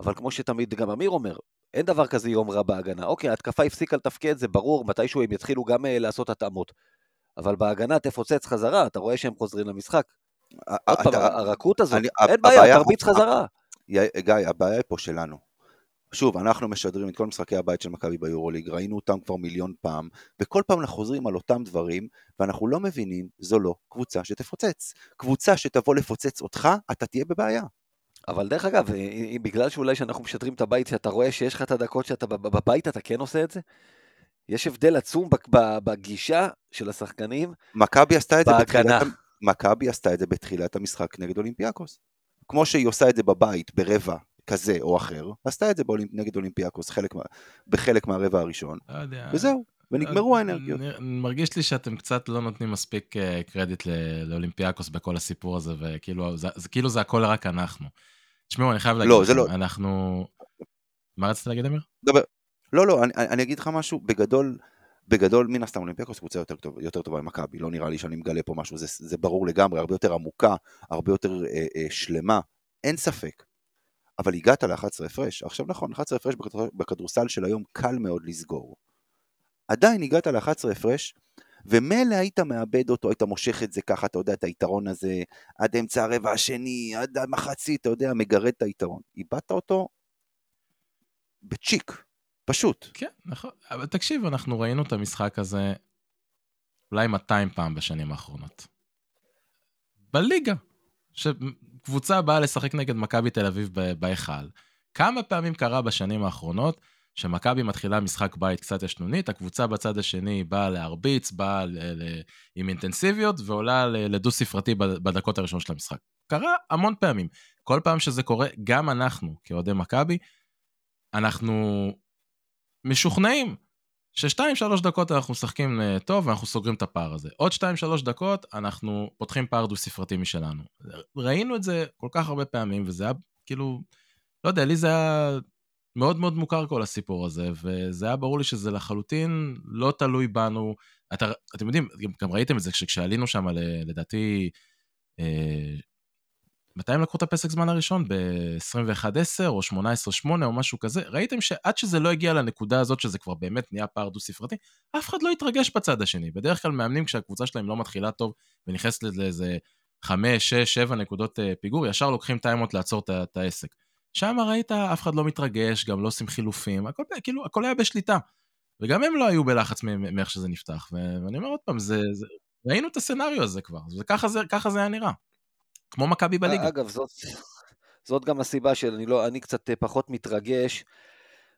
אבל כמו שתמיד גם אמיר אומר, אין דבר כזה יום רע בהגנה. אוקיי, ההתקפה הפסיקה לתפקד, זה ברור, מתישהו הם יתחילו גם uh, לעשות התאמות. אבל בהגנה תפוצץ חזרה, אתה רואה שהם חוזרים למשחק. עוד פעם, הרכות הזאת, אני- אין הבעיה- בעיה, תרביץ חזרה. יא- גיא, הבעיה היא פה שלנו. שוב, אנחנו משדרים את כל משחקי הבית של מכבי ביורוליג, ראינו אותם כבר מיליון פעם, וכל פעם אנחנו חוזרים על אותם דברים, ואנחנו לא מבינים, זו לא קבוצה שתפוצץ. קבוצה שתבוא לפוצץ אותך, אתה תהיה בבעיה. אבל דרך אגב, אה, אה, בגלל שאולי שאנחנו משדרים את הבית, שאתה רואה שיש לך את הדקות שאתה בב- בבית, אתה כן עושה את זה? יש הבדל עצום בגישה של השחקנים. מכבי עשתה את זה בהגנה. בתחילת... מכבי עשתה את זה בתחילת המשחק נגד אולימפיאקוס. כמו שהיא עושה את זה בבית ברבע כזה או אחר, עשתה את זה באולימפ... נגד אולימפיאקוס חלק מה... בחלק מהרבע הראשון, לא יודע. וזהו, ונגמרו האנרגיות. מרגיש לי שאתם קצת לא נותנים מספיק אה, קרדיט ל- לאולימפיאקוס בכל הסיפור הזה, וכאילו זה, זה, כאילו זה הכל רק אנחנו. תשמעו, אני חייב להגיד לא, זה לא- אנחנו... מה רצית להגיד, אמיר? דבר. לא, לא, אני, אני אגיד לך משהו, בגדול, בגדול, מן הסתם אולימפיאקוס קבוצה יותר, טוב, יותר טובה ממכבי, לא נראה לי שאני מגלה פה משהו, זה, זה ברור לגמרי, הרבה יותר עמוקה, הרבה יותר אה, אה, שלמה, אין ספק. אבל הגעת ל-11 הפרש, עכשיו נכון, 11 הפרש בכדור- בכדורסל של היום קל מאוד לסגור. עדיין הגעת ל-11 הפרש, ומילא היית מאבד אותו, היית מושך את זה ככה, אתה יודע, את היתרון הזה, עד אמצע הרבע השני, עד המחצית, אתה יודע, מגרד את היתרון. איבדת אותו בצ'יק, פשוט. כן, נכון. אבל תקשיב, אנחנו ראינו את המשחק הזה אולי 200 פעם בשנים האחרונות. בליגה. שקבוצה באה לשחק נגד מכבי תל אביב בהיכל. כמה פעמים קרה בשנים האחרונות שמכבי מתחילה משחק בית קצת ישנונית, הקבוצה בצד השני באה להרביץ, באה ל- ל- עם אינטנסיביות ועולה ל- לדו-ספרתי בדקות הראשונות של המשחק. קרה המון פעמים. כל פעם שזה קורה, גם אנחנו, כאוהדי מכבי, אנחנו משוכנעים ששתיים שלוש דקות אנחנו משחקים אה, טוב ואנחנו סוגרים את הפער הזה. עוד שתיים שלוש דקות אנחנו פותחים פער דו-ספרתי משלנו. ראינו את זה כל כך הרבה פעמים וזה היה כאילו, לא יודע, לי זה היה מאוד מאוד מוכר כל הסיפור הזה, וזה היה ברור לי שזה לחלוטין לא תלוי בנו. אתה, אתם יודעים, גם, גם ראיתם את זה כשעלינו שם לדעתי, אה, מתי הם לקחו את הפסק זמן הראשון? ב-21-10 או 18-8 או משהו כזה? ראיתם שעד שזה לא הגיע לנקודה הזאת, שזה כבר באמת נהיה פער דו-ספרתי, אף אחד לא התרגש בצד השני. בדרך כלל מאמנים כשהקבוצה שלהם לא מתחילה טוב ונכנסת לאיזה 5, 6, 7 נקודות אה, פיגור, ישר לוקחים טיימות לעצור את את העסק. שם ראית, אף אחד לא מתרגש, גם לא עושים חילופים, הכל, כאילו, הכל היה בשליטה. וגם הם לא היו בלחץ מאיך שזה נפתח. ואני אומר עוד פעם, זה, זה, ראינו את הסצנריו הזה כבר, וככה זה, זה היה נראה. כמו מכבי בליגה. אגב, זאת, זאת גם הסיבה שאני לא, אני קצת פחות מתרגש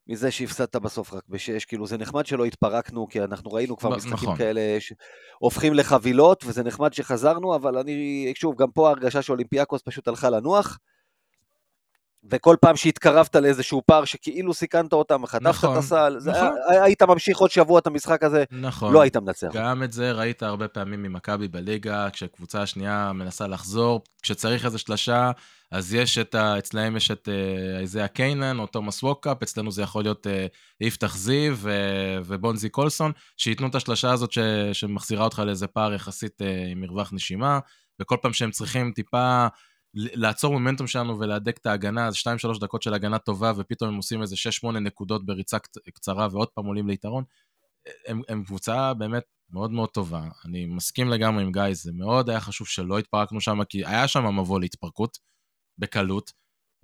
מזה שהפסדת בסוף רק בשש. כאילו, זה נחמד שלא התפרקנו, כי אנחנו ראינו כבר לא, משחקים נכון. כאלה שהופכים לחבילות, וזה נחמד שחזרנו, אבל אני, שוב, גם פה ההרגשה שאולימפיאקוס פשוט הלכה לנוח. וכל פעם שהתקרבת לאיזשהו פער שכאילו סיכנת אותם, חטפת נכון, את הסל, נכון. היה- היית ממשיך עוד שבוע את המשחק הזה, נכון. לא היית מנצח. גם את זה ראית הרבה פעמים ממכבי בליגה, כשקבוצה השנייה מנסה לחזור, כשצריך איזה שלושה, אז יש את ה... אצלהם יש את אה, איזיה קיינן או תומאס ווקאפ, אצלנו זה יכול להיות אה, יפתח זיו ובונזי קולסון, שייתנו את השלושה הזאת ש... שמחזירה אותך לאיזה פער יחסית אה, עם מרווח נשימה, וכל פעם שהם צריכים טיפה לעצור מומנטום שלנו ולהדק את ההגנה, אז 2-3 דקות של הגנה טובה, ופתאום הם עושים איזה 6-8 נקודות בריצה קצ- קצרה, ועוד פעם עולים ליתרון. הם, הם קבוצה באמת מאוד מאוד טובה. אני מסכים לגמרי עם גיא, זה מאוד היה חשוב שלא התפרקנו שם, כי היה שם מבוא להתפרקות, בקלות.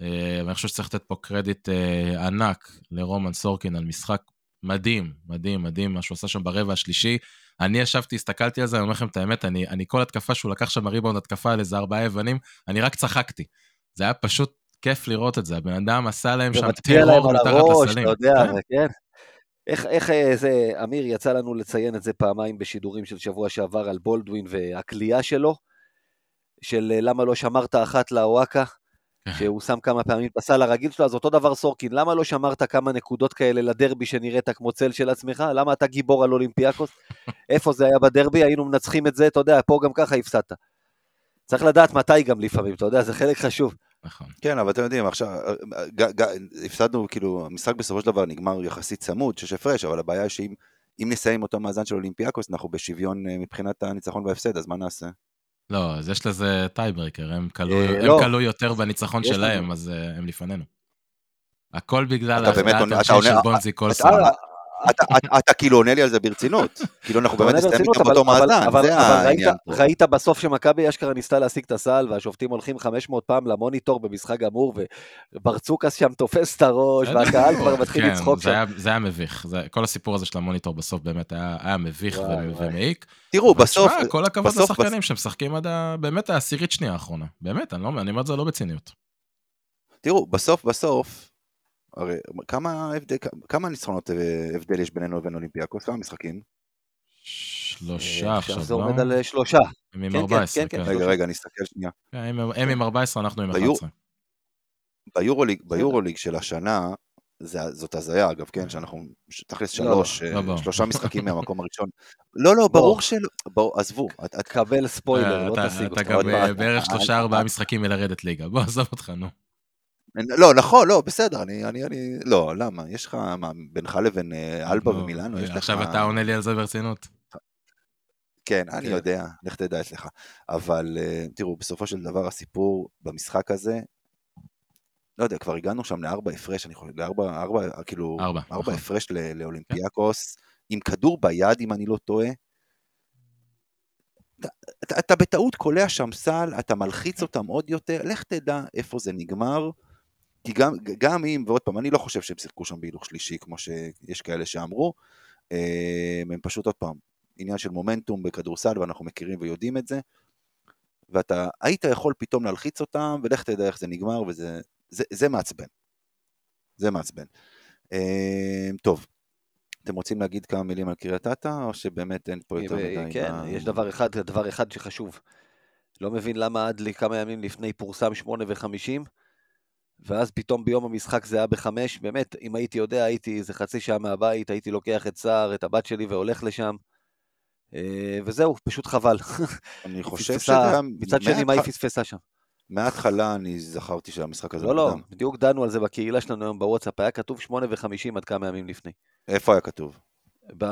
אה, ואני חושב שצריך לתת פה קרדיט אה, ענק לרומן סורקין על משחק מדהים, מדהים, מדהים, מה שהוא עשה שם ברבע השלישי. אני ישבתי, הסתכלתי על זה, אני אומר לכם את האמת, אני, אני כל התקפה שהוא לקח שם ריבאונד התקפה על איזה ארבעה יוונים, אני רק צחקתי. זה היה פשוט כיף לראות את זה, הבן אדם עשה להם שם טרור מתחת הראש, לסלים. אתה יודע, כן. כן. איך, איך אה, זה, אמיר, יצא לנו לציין את זה פעמיים בשידורים של שבוע שעבר על בולדווין והכלייה שלו, של אה, למה לא שמרת אחת לאוואקה. שהוא שם כמה פעמים הסל הרגיל שלו, אז אותו דבר סורקין, למה לא שמרת כמה נקודות כאלה לדרבי שנראית כמו צל של עצמך? למה אתה גיבור על אולימפיאקוס? [laughs] איפה זה היה בדרבי? היינו מנצחים את זה, אתה יודע, פה גם ככה הפסדת. צריך לדעת מתי גם לפעמים, אתה יודע, זה חלק חשוב. נכון. כן, אבל אתם יודעים, עכשיו, ג, ג, הפסדנו, כאילו, המשחק בסופו של דבר נגמר יחסית צמוד, שש הפרש, אבל הבעיה היא שאם אם נסיים אותו מאזן של אולימפיאקוס, אנחנו בשוויון אה, מבחינת הניצחון וההפסד, אז מה נעשה? לא, אז יש לזה tiebreaker, הם כלו, אה, הם לא. יותר בניצחון שלהם. אז אה, הם לפנינו. הכל בגלל אתה של בונזי קולסון. אתה, כאילו עונה לי על זה ברצינות. [laughs] כאילו אנחנו באמת ברצינות, איתם אבל- באותו אבל- מאזן, אבל- זה אבל העניין פה. ראית בסוף שמכבי אשכרה ניסתה להשיג את הסל, והשופטים הולכים 500 פעם למוניטור במשחק גמור, וברצוקס שם תופס את הראש, והקהל כבר מתחיל כן, לצחוק זה שם. זה היה מביך. זה- כל הסיפור הזה של המוניטור בסוף באמת היה מביך. ומעיק. תראו, אבל בסוף, כל הכבוד לשחקנים שמשחקים עד באמת העשירית שנייה האחרונה. באמת, לא- אני אומר את זה לא בציניות. תראו, בסוף בסוף, הרי כמה הבדל, כמה ניצחונות אה, הבדל יש בינינו לבין אולימפיאקוס? כמה משחקים? שלושה אה, עכשיו, זה לא? עומד על אה, שלושה. הם עם כן, כן, 14, כן, כן. כן. רגע, רגע, אני אסתכל שנייה. כן, הם הם עם 14, אנחנו עם ביור- 11. ביורוליג, ביורוליג של השנה, זה, זאת הזיה אגב, כן, שאנחנו תכלס לא, שלוש, לא, אה, לא, בוא. שלושה משחקים [laughs] מהמקום הראשון. לא, לא, ברור שלא, בוא, עזבו. את- את- קבל ספוילר, אה, לא אתה- תשיג אתה אותך. גם עוד מעט. בערך שלושה ארבעה משחקים מלרדת ליגה. בוא, עזוב אותך, נו. לא, נכון, לא, בסדר, אני, אני, אני, לא, למה? יש לך, מה, בינך לבין אה, אלבה נו, ומילאנו, יש לך... עכשיו אתה עונה לי על זה ברצינות. כן, אני כן. יודע, לך תדע אצלך. אבל אה, תראו, בסופו של דבר הסיפור במשחק הזה, לא יודע, כבר הגענו שם לארבע הפרש, אני חושב, לארבע, ארבע, כאילו, ארבע, ארבע נכון. הפרש לאולימפיאקוס, עם כדור ביד, אם אני לא טועה. אתה, אתה, אתה בטעות קולע שם סל, אתה מלחיץ אותם עוד יותר, לך תדע איפה זה נגמר. כי גם, גם אם, ועוד פעם, אני לא חושב שהם שיחקו שם בהילוך שלישי, כמו שיש כאלה שאמרו, אה, הם פשוט עוד פעם, עניין של מומנטום בכדורסל, ואנחנו מכירים ויודעים את זה, ואתה היית יכול פתאום להלחיץ אותם, ולך תדע איך זה נגמר, וזה זה, זה מעצבן. זה מעצבן. אה, טוב, אתם רוצים להגיד כמה מילים על קריית אתא, או שבאמת אין פה יותר מדי? כן, מה- יש דבר אחד, דבר אחד שחשוב. לא מבין למה עד לי כמה ימים לפני פורסם שמונה וחמישים, ואז פתאום ביום המשחק זה היה בחמש. באמת, אם הייתי יודע, הייתי איזה חצי שעה מהבית, הייתי לוקח את סער, את הבת שלי והולך לשם. אה, וזהו, פשוט חבל. אני חושב היה... מצד שני, מה היא פספסה שם? מההתחלה אני זכרתי שהמשחק הזה לא, לא. בדיוק דנו על זה בקהילה שלנו היום בוואטסאפ, היה כתוב שמונה וחמישים עד כמה ימים לפני. איפה היה כתוב? ב...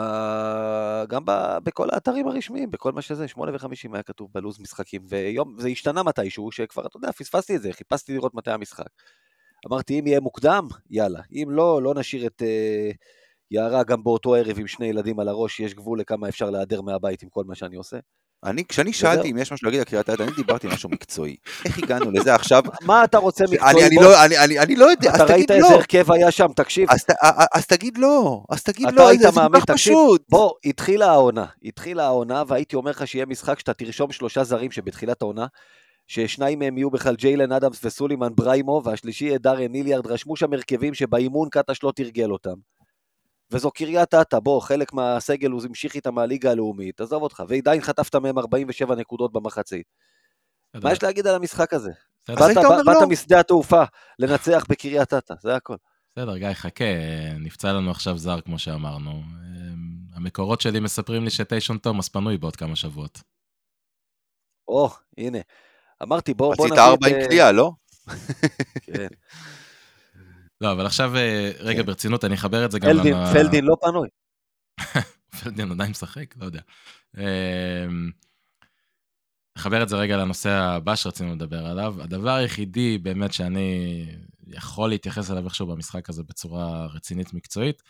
גם ב... בכל האתרים הרשמיים, בכל מה שזה, שמונה וחמישים היה כתוב בלו"ז משחקים, ויום, זה השתנה מתישהו, שכבר, אתה יודע, פספסתי את זה, חיפשתי לראות מתי המשחק. אמרתי, אם יהיה מוקדם, יאללה. אם לא, לא נשאיר את uh, יערה גם באותו ערב עם שני ילדים על הראש, יש גבול לכמה אפשר להיעדר מהבית עם כל מה שאני עושה. אני, כשאני. שאלתי אם יש משהו להגיד על קריית אתא, אני דיברתי משהו מקצועי. [laughs] איך הגענו לזה עכשיו? מה אתה רוצה מקצועי? אני, לא, אני, לא יודע, אז אתה ראית תגיד איזה לא. הרכב היה שם, תקשיב. אז, ת- א- א- אז תגיד לא, אז תגיד לא, זה כל כך פשוט. בוא, התחילה העונה, התחילה העונה, והייתי אומר לך שיהיה משחק שאתה תרשום שלושה זרים שבתחילת העונה, ששניים מהם יהיו בכלל ג'יילן אדמס וסולימן בריימו, והשלישי יהיה דארן ניליארד, רשמו שם הרכבים שבאימון קטש לא תרגל אותם. וזו קריית אתא, בוא, חלק מהסגל הוא המשיך איתם מהליגה הלאומית, עזוב אותך, ועדיין חטפת מהם 47 נקודות במחצית. מה יש להגיד על המשחק הזה? באת- לא. משדה התעופה לנצח בקריית אתא, זה הכל. בסדר, גיא, חכה, נפצע לנו עכשיו זר, כמו שאמרנו. אמ, המקורות שלי מספרים לי שטיישון תומאס פנוי בעוד כמה שבועות. או, הנה. אמרתי, בוא, בוא עשית נביא ארבע את... עם קליעה, לא? כן. [laughs] לא, אבל עכשיו, אה, רגע, כן. ברצינות, אני אחבר את זה גם... פלדין, למה- פלדין לא פנוי. [laughs] פלדין עדיין משחק? לא יודע. אמ, נחבר את זה רגע לנושא הבא שרצינו לדבר עליו. הדבר היחידי באמת שאני יכול להתייחס אליו איכשהו במשחק הזה בצורה רצינית מקצועית,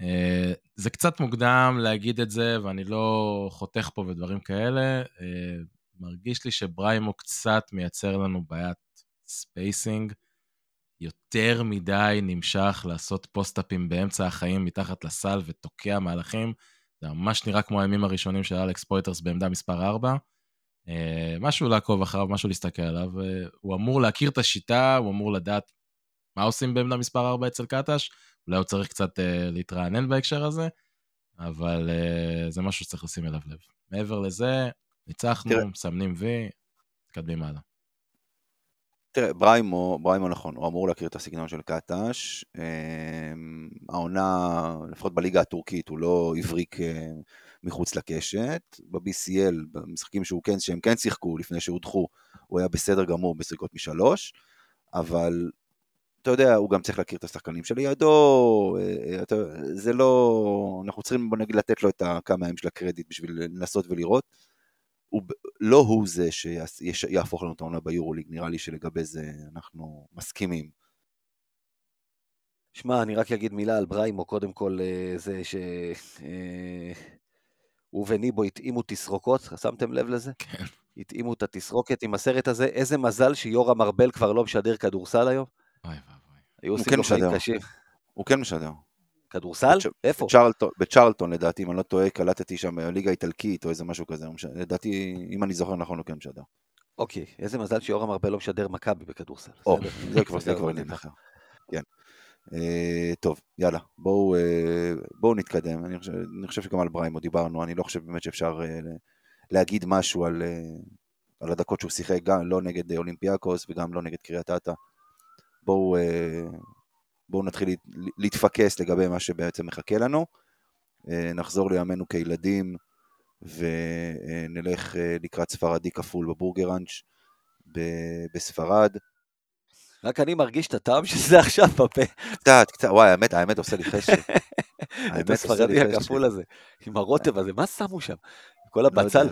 אה, זה קצת מוקדם להגיד את זה, ואני לא חותך פה ודברים כאלה. אה, מרגיש לי שבריימו קצת מייצר לנו בעיית spacing. יותר מדי נמשך לעשות post-up ים באמצע החיים מתחת לסל ותוקע מהלכים. זה ממש נראה כמו הימים הראשונים של אלכס פויטרס בעמדה מספר 4. אה, משהו לעקוב אחריו, משהו להסתכל עליו. אה, הוא אמור להכיר את השיטה, הוא אמור לדעת מה עושים בעמדה מספר 4 אצל קטש. אולי הוא צריך קצת אה, להתרענן בהקשר הזה, אבל זה משהו שצריך לשים אליו לב. מעבר לזה, ניצחנו. מסמנים וי, מתקדמים הלאה. תראה, בריימו, בריימו נכון, הוא אמור להכיר את הסגנון של קטש. אמ, העונה, לפחות בליגה הטורקית, הוא לא הבריק אה, מחוץ לקשת. ב-BCL, במשחקים שהוא כן, שהם כן שיחקו לפני שהודחו, הוא היה בסדר גמור בסריקות משלוש, אבל אתה יודע, הוא גם צריך להכיר את השחקנים שלידו, אה, אה, זה לא, אנחנו צריכים בוא נגיד לתת לו את הכמה ימים של הקרדיט בשביל לנסות ולראות. הוא, לא הוא זה שיהפוך לנו את העונה ביורוליג, נראה לי שלגבי זה אנחנו מסכימים. שמע, אני רק אגיד מילה על בריימו, קודם כל אה, זה ש... אה, הוא וניבו התאימו תסרוקות, שמתם לב לזה? כן. התאימו את התסרוקת עם הסרט הזה, איזה מזל שיורם ארבל כבר לא משדר כדורסל היום. אוי ואבוי. היו עושים כן לו חיים משדר. קשים. הוא כן משדר. כדורסל? איפה? בצ'רלטון, בצ'רלטון לדעתי, אם אני לא טועה, קלטתי שם ליגה איטלקית או איזה משהו כזה, לא לדעתי, אם אני זוכר נכון, הוא כן משדר. אוקיי, איזה מזל שיורם ארבל לא משדר מכבי בכדורסל. או. זה כבר זה כבר עניין. אחר. כן. אה, טוב, יאללה, בואו, אה, בואו נתקדם. אני חושב, אני חושב שגם על בריימו דיברנו, אני לא חושב באמת שאפשר אה, להגיד משהו על, אה, על הדקות שהוא שיחק, גם לא נגד אולימפיאקוס וגם לא נגד קריית אתא. בואו, אה, בואו נתחיל להת- להתפקס לגבי מה שבעצם מחכה לנו. אה, נחזור לימינו כילדים ונלך אה, לקראת ספרדי כפול בבורגראנץ' בספרד. רק אני מרגיש את הטעם של זה [laughs] עכשיו בפה. קצת, קצת, וואי, האמת, האמת עושה לי חשק. [laughs] האמת את עושה לי הספרדי חשק. הכפול הזה, עם הרוטב הזה, מה שמו שם? כל לא הבצל.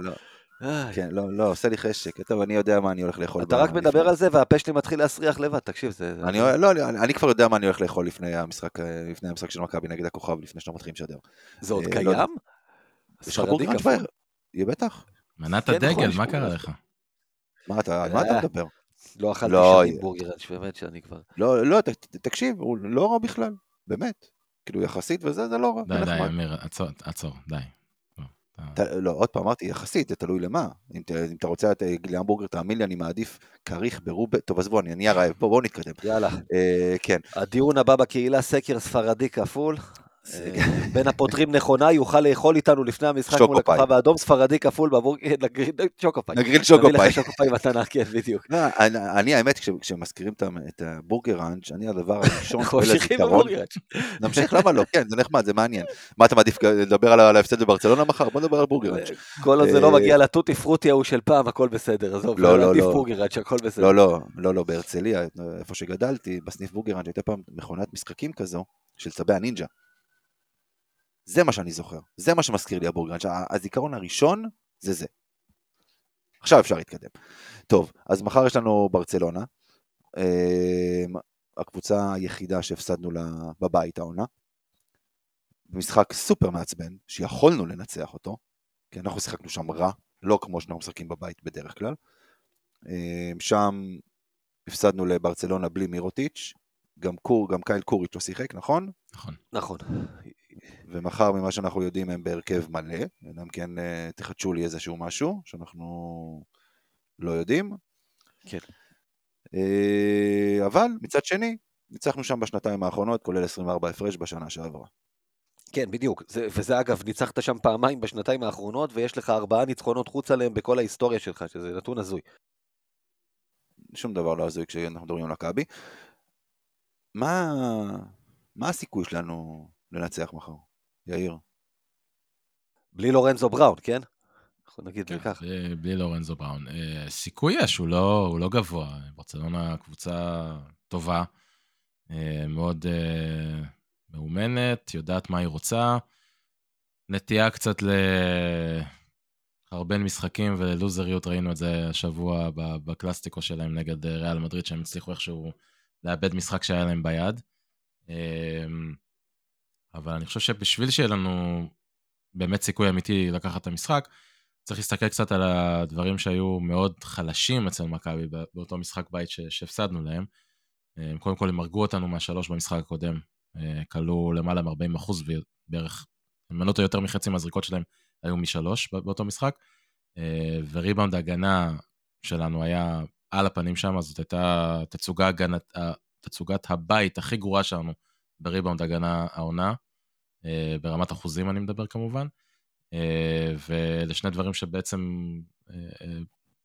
לא, כן, לא, לא, עושה לי חשק. טוב, אני יודע מה אני הולך לאכול. אתה רק מדבר לפני. על זה והפה שלי מתחיל להסריח לבד, תקשיב, זה... אני, לא, לא, אני כבר יודע מה אני הולך לאכול לפני המשחק, אה, לפני המשחק של מכבי נגד הכוכב, לפני שאנחנו מתחילים לשדר. זה עוד אה, לא. קיים? יש לך בורגראנץ' כפול? בערב? יהיה בטח. מנת כן, נכון, הדגל, יש מה קרה לך? מה אתה, על מה אתה אה. מדבר? לא אכלתי לא, שנים אה. בורגראנץ', באמת שאני כבר... לא, לא, תקשיב, הוא לא רע בכלל, באמת. כאילו יחסית וזה, זה לא רע. די, די. אמיר, עצור, עצור, די. לא, אתה- לא, עוד פעם אמרתי, יחסית, זה תלוי למה. אם ת- אם אתה רוצה את להמבורגר, תאמין לי, אני מעדיף כריך ברובה, טוב עזבו, אני נהיה רעב, בואו בואו נתקדם. יאללה, אה, כן, הדיון הבא בקהילה, סקר ספרדי כפול. אה, בין הפותרים נכונה, יוכל לאכול איתנו לפני המשחק מול. הכוכב האדום, ספרדי כפול בבורגר, נגריל שוקופאי. נגריל נביא שוקופאי. לך שוקופאי מתנה, כן, בדיוק. לא, אני, האמת, כש- כשמזכירים את הבורגראנץ', אני הדבר הראשון ממשיכים. בבורגראנץ'. נמשיך, למה לא? כן, זה נחמד, זה מעניין. מה אתה מעדיף לדבר על ההפסד בברצלונה מחר? בוא נדבר על בורגראנץ'. כל עוד זה לא אה, מגיע לטוטי פרוטי ההוא של פעם, הכל בסדר, עזוב, לא, לא, עדיף לא. בורגראנץ', הכל בסדר. לא, לא, לא, לא, בהרצליה, איפה שגדלתי, בסניף הייתה פעם מכונת משחקים כזו, של צבי הנינג'ה. זה מה שאני זוכר, זה מה שמזכיר לי הבורגראנץ', ה- הזיכרון הראשון זה זה. עכשיו אפשר להתקדם. טוב, אז מחר יש לנו ברצלונה, אמ, הקבוצה היחידה שהפסדנו לה בבית העונה. משחק סופר מעצבן, שיכולנו לנצח אותו, כי אנחנו שיחקנו שם רע, לא כמו שאנחנו משחקים בבית בדרך כלל. אמ, שם הפסדנו לברצלונה בלי מירוטיץ', גם, קור, גם קייל קוריץ' לא שיחק, נכון? נכון. נכון. ומחר ממה שאנחנו יודעים הם בהרכב מלא, אלא אם כן אה, תחדשו לי איזשהו משהו שאנחנו לא יודעים. כן. אה, אבל מצד שני, ניצחנו שם בשנתיים האחרונות, כולל 24 הפרש בשנה שעברה. כן, בדיוק. זה, וזה אגב, ניצחת שם פעמיים בשנתיים האחרונות, ויש לך ארבעה ניצחונות חוץ עליהם בכל ההיסטוריה שלך, שזה נתון הזוי. שום דבר לא הזוי כשאנחנו מדברים על מכבי. מה, מה הסיכוי שלנו לנצח מחר, יאיר? בלי לורנזו בראון, כן? אנחנו נגיד כן, ככה. בלי- בלי לורנזו בראון. אה, סיכוי יש, הוא לא, הוא לא גבוה. ברצלונה קבוצה טובה, אה, מאוד אה, מאומנת, יודעת מה היא רוצה. נטייה קצת לחרבן משחקים וללוזריות, ראינו את זה השבוע בקלאסטיקו שלהם נגד אה, ריאל מדריד, שהם הצליחו איכשהו לאבד משחק שהיה להם ביד. אבל אני חושב שבשביל שיהיה לנו באמת סיכוי אמיתי לקחת את המשחק, צריך להסתכל קצת על הדברים שהיו מאוד חלשים אצל מכבי באותו משחק בית שהפסדנו להם. אה, קודם כל הם הרגו אותנו מהשלוש במשחק הקודם, אה, כלו למעלה מ-40 אחוז ובערך, אם אני לא יותר מחצי מהזריקות שלהם היו משלוש בא- באותו משחק. אה, וריבאונד ההגנה שלנו היה על הפנים שם, זאת הייתה תצוגה תצוגת הבית הכי גרועה שלנו בריבאונד הגנה העונה, אה, ברמת אחוזים אני מדבר כמובן. ואלה שני דברים שבעצם... אה, אה,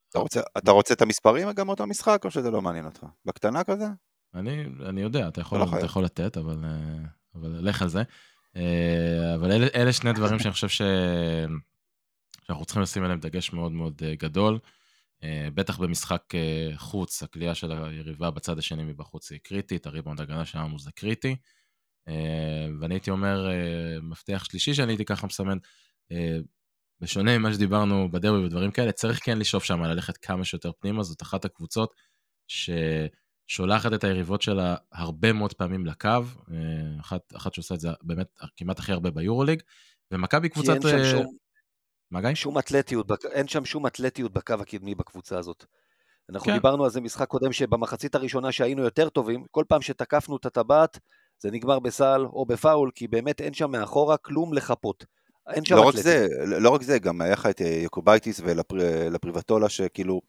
אתה רוצה, אתה רוצה את המספרים גם מאותו משחק, או שזה לא מעניין אותך? בקטנה כזה? אני, אני יודע, אתה יכול, לא אתה. יכול לתת, אבל, אבל לך על זה. אבל אלה, אלה שני דברים שאני חושב ש... שאנחנו צריכים לשים עליהם דגש מאוד מאוד גדול. בטח במשחק חוץ, הכלייה של היריבה בצד השני מבחוץ היא קריטית, הריבאונד הגנה שלנו זה קריטי. אה, ואני הייתי אומר, אה, מפתח שלישי שאני הייתי ככה מסמן, אה, בשונה ממה שדיברנו בדרבי ודברים כאלה, צריך כן לשאוף שם ללכת כמה שיותר פנימה, זאת אחת הקבוצות ששולחת את היריבות שלה הרבה מאוד פעמים לקו, אחת, אחת שעושה את זה באמת כמעט הכי הרבה ביורוליג, ומכבי כי קבוצת... אין שם שום, מה גיא? שום אתלטיות, אין שם שום אתלטיות בקו הקדמי בקבוצה הזאת. אנחנו כן. דיברנו על זה משחק קודם, שבמחצית הראשונה שהיינו יותר טובים, כל פעם שתקפנו את הטבעת, זה נגמר בסל או בפאול, כי באמת אין שם מאחורה כלום לחפות. אין שם לא רק. זה, לא רק זה, גם היה לך את אה, יוקובייטיס ולפריבטולה, שכאילו,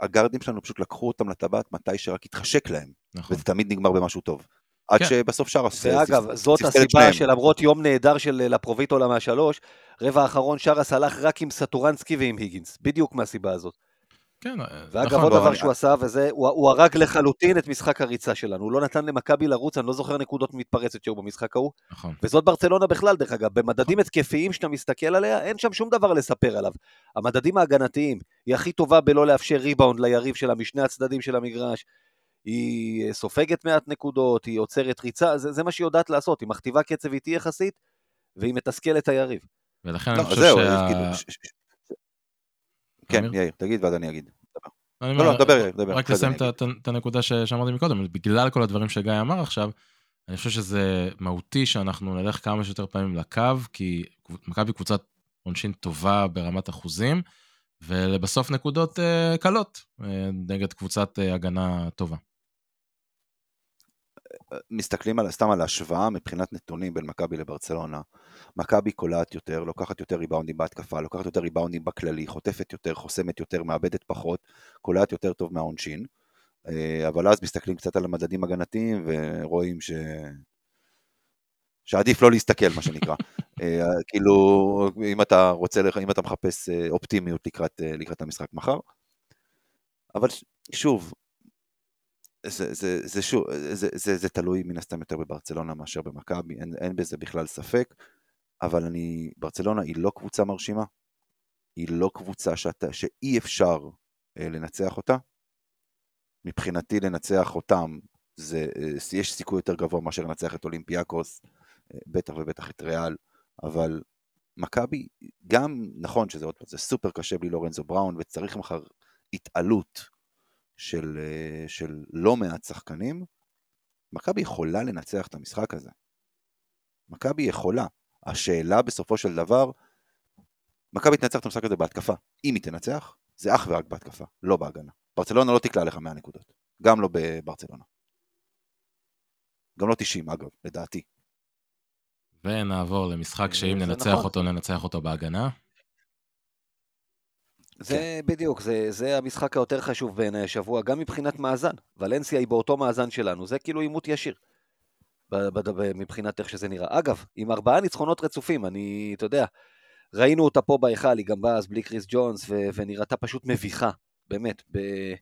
הגארדים שלנו פשוט לקחו אותם לטבעת מתי שרק התחשק להם, נכון. וזה תמיד נגמר במשהו טוב. עד כן. שבסוף שרס... ואגב, ספ- זאת ספסל את הסיבה שניהם. שלמרות יום נהדר של אה, לפרוביטולה מהשלוש, רבע האחרון שרס הלך רק עם סטורנסקי ועם היגינס, בדיוק מהסיבה הזאת. כן, ואגב, נכון, עוד דבר אני- שהוא עשה, וזה, הוא, הוא הרג לחלוטין את משחק הריצה שלנו. הוא לא נתן למכבי לרוץ, אני לא זוכר נקודות מתפרצת שהיו במשחק ההוא. נכון. וזאת ברצלונה בכלל, דרך אגב. במדדים התקפיים שאתה מסתכל עליה, אין שם שום דבר לספר עליו. המדדים ההגנתיים, היא הכי טובה בלא לאפשר ריבאונד ליריב שלה משני הצדדים של המגרש. היא אה, סופגת מעט נקודות, היא עוצרת ריצה, זה, זה מה שהיא יודעת לעשות. היא מכתיבה קצב איטי יחסית, והיא מתסכלת את היריב. ולכן לא, אני חושב זהו, שה... כן, אמיר? יאיר, תגיד ואז אני אגיד. לא, לא, אומר, דבר, יאיר, דבר. רק לסיים את הנקודה שאמרתי מקודם, בגלל כל הדברים שגיא אמר עכשיו, אני חושב שזה מהותי שאנחנו נלך כמה שיותר פעמים לקו, כי מכבי קבוצת עונשין טובה ברמת אחוזים, ולבסוף נקודות אה, קלות אה, נגד קבוצת אה, הגנה טובה. מסתכלים על, סתם על ההשוואה מבחינת נתונים בין מכבי לברצלונה. מכבי קולעת יותר, לוקחת יותר ריבאונדים בהתקפה, לוקחת יותר ריבאונדים בכללי, חוטפת יותר, חוסמת יותר, מאבדת פחות, קולעת יותר טוב מהעונשין. אה, אבל אז מסתכלים קצת על המדדים הגנתיים ורואים ש... שעדיף לא להסתכל, מה שנקרא. [laughs] אה, כאילו, אם אתה רוצה, אם אתה מחפש אה, אופטימיות לקראת, לקראת המשחק מחר. אבל שוב, זה, זה, זה, שוב, זה, זה, זה תלוי מן הסתם יותר בברצלונה מאשר במכבי, אין, אין בזה בכלל ספק, אבל אני, ברצלונה היא לא קבוצה מרשימה, היא לא קבוצה שאתה, שאי אפשר אה, לנצח אותה. מבחינתי לנצח אותם, זה, אה, יש סיכוי יותר גבוה מאשר לנצח את אולימפיאקוס, אה, בטח ובטח את ריאל, אבל מכבי, גם נכון שזה עוד פעם, זה סופר קשה בלי לורנזו בראון, וצריך מחר התעלות של, אה, של לא מעט שחקנים, מכבי יכולה לנצח את המשחק הזה. מכבי יכולה. השאלה בסופו של דבר, מכבי תנצח את המשחק הזה בהתקפה. אם היא תנצח, זה אך ורק בהתקפה, לא בהגנה. ברצלונה לא תקלע לך 100 נקודות. גם לא בברצלונה. גם לא 90 אגב, לדעתי. ונעבור למשחק שאם זה ננצח נכון. אותו, ננצח אותו בהגנה. זה בדיוק, זה, זה המשחק היותר חשוב בעיניי השבוע, גם מבחינת מאזן. ולנסיה היא באותו מאזן שלנו, זה כאילו עימות ישיר. מבחינת איך שזה נראה. אגב, עם ארבעה ניצחונות רצופים, אני, אתה יודע, ראינו אותה פה בהיכל, היא גם באה אז בלי קריס ג'ונס, ו- ונראתה פשוט מביכה, באמת, ב-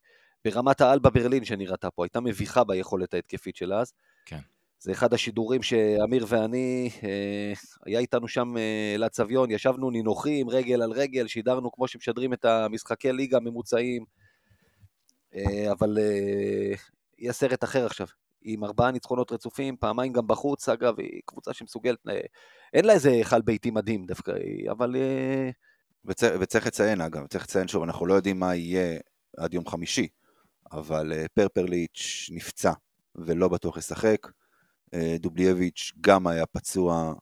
ברמת העל בברלין שנראתה פה, הייתה מביכה ביכולת ההתקפית שלה אז. כן. זה אחד השידורים שאמיר ואני, אה, היה איתנו שם אה, אלעד סביון, ישבנו נינוחים, רגל על רגל, שידרנו כמו שמשדרים את המשחקי ליגה הממוצעים, אה, אבל אה, יהיה סרט אחר עכשיו, עם ארבעה ניצחונות רצופים, פעמיים גם בחוץ, אגב, היא קבוצה שמסוגלת, אה, אין לה איזה היכל ביתי מדהים דווקא, אבל אה, וצריך, וצריך לציין אגב, צריך לציין שוב, אנחנו לא יודעים מה יהיה עד יום חמישי, אבל אה, פרפרליץ' נפצע ולא בטוח ישחק. אה, דובלייביץ' גם היה פצוע,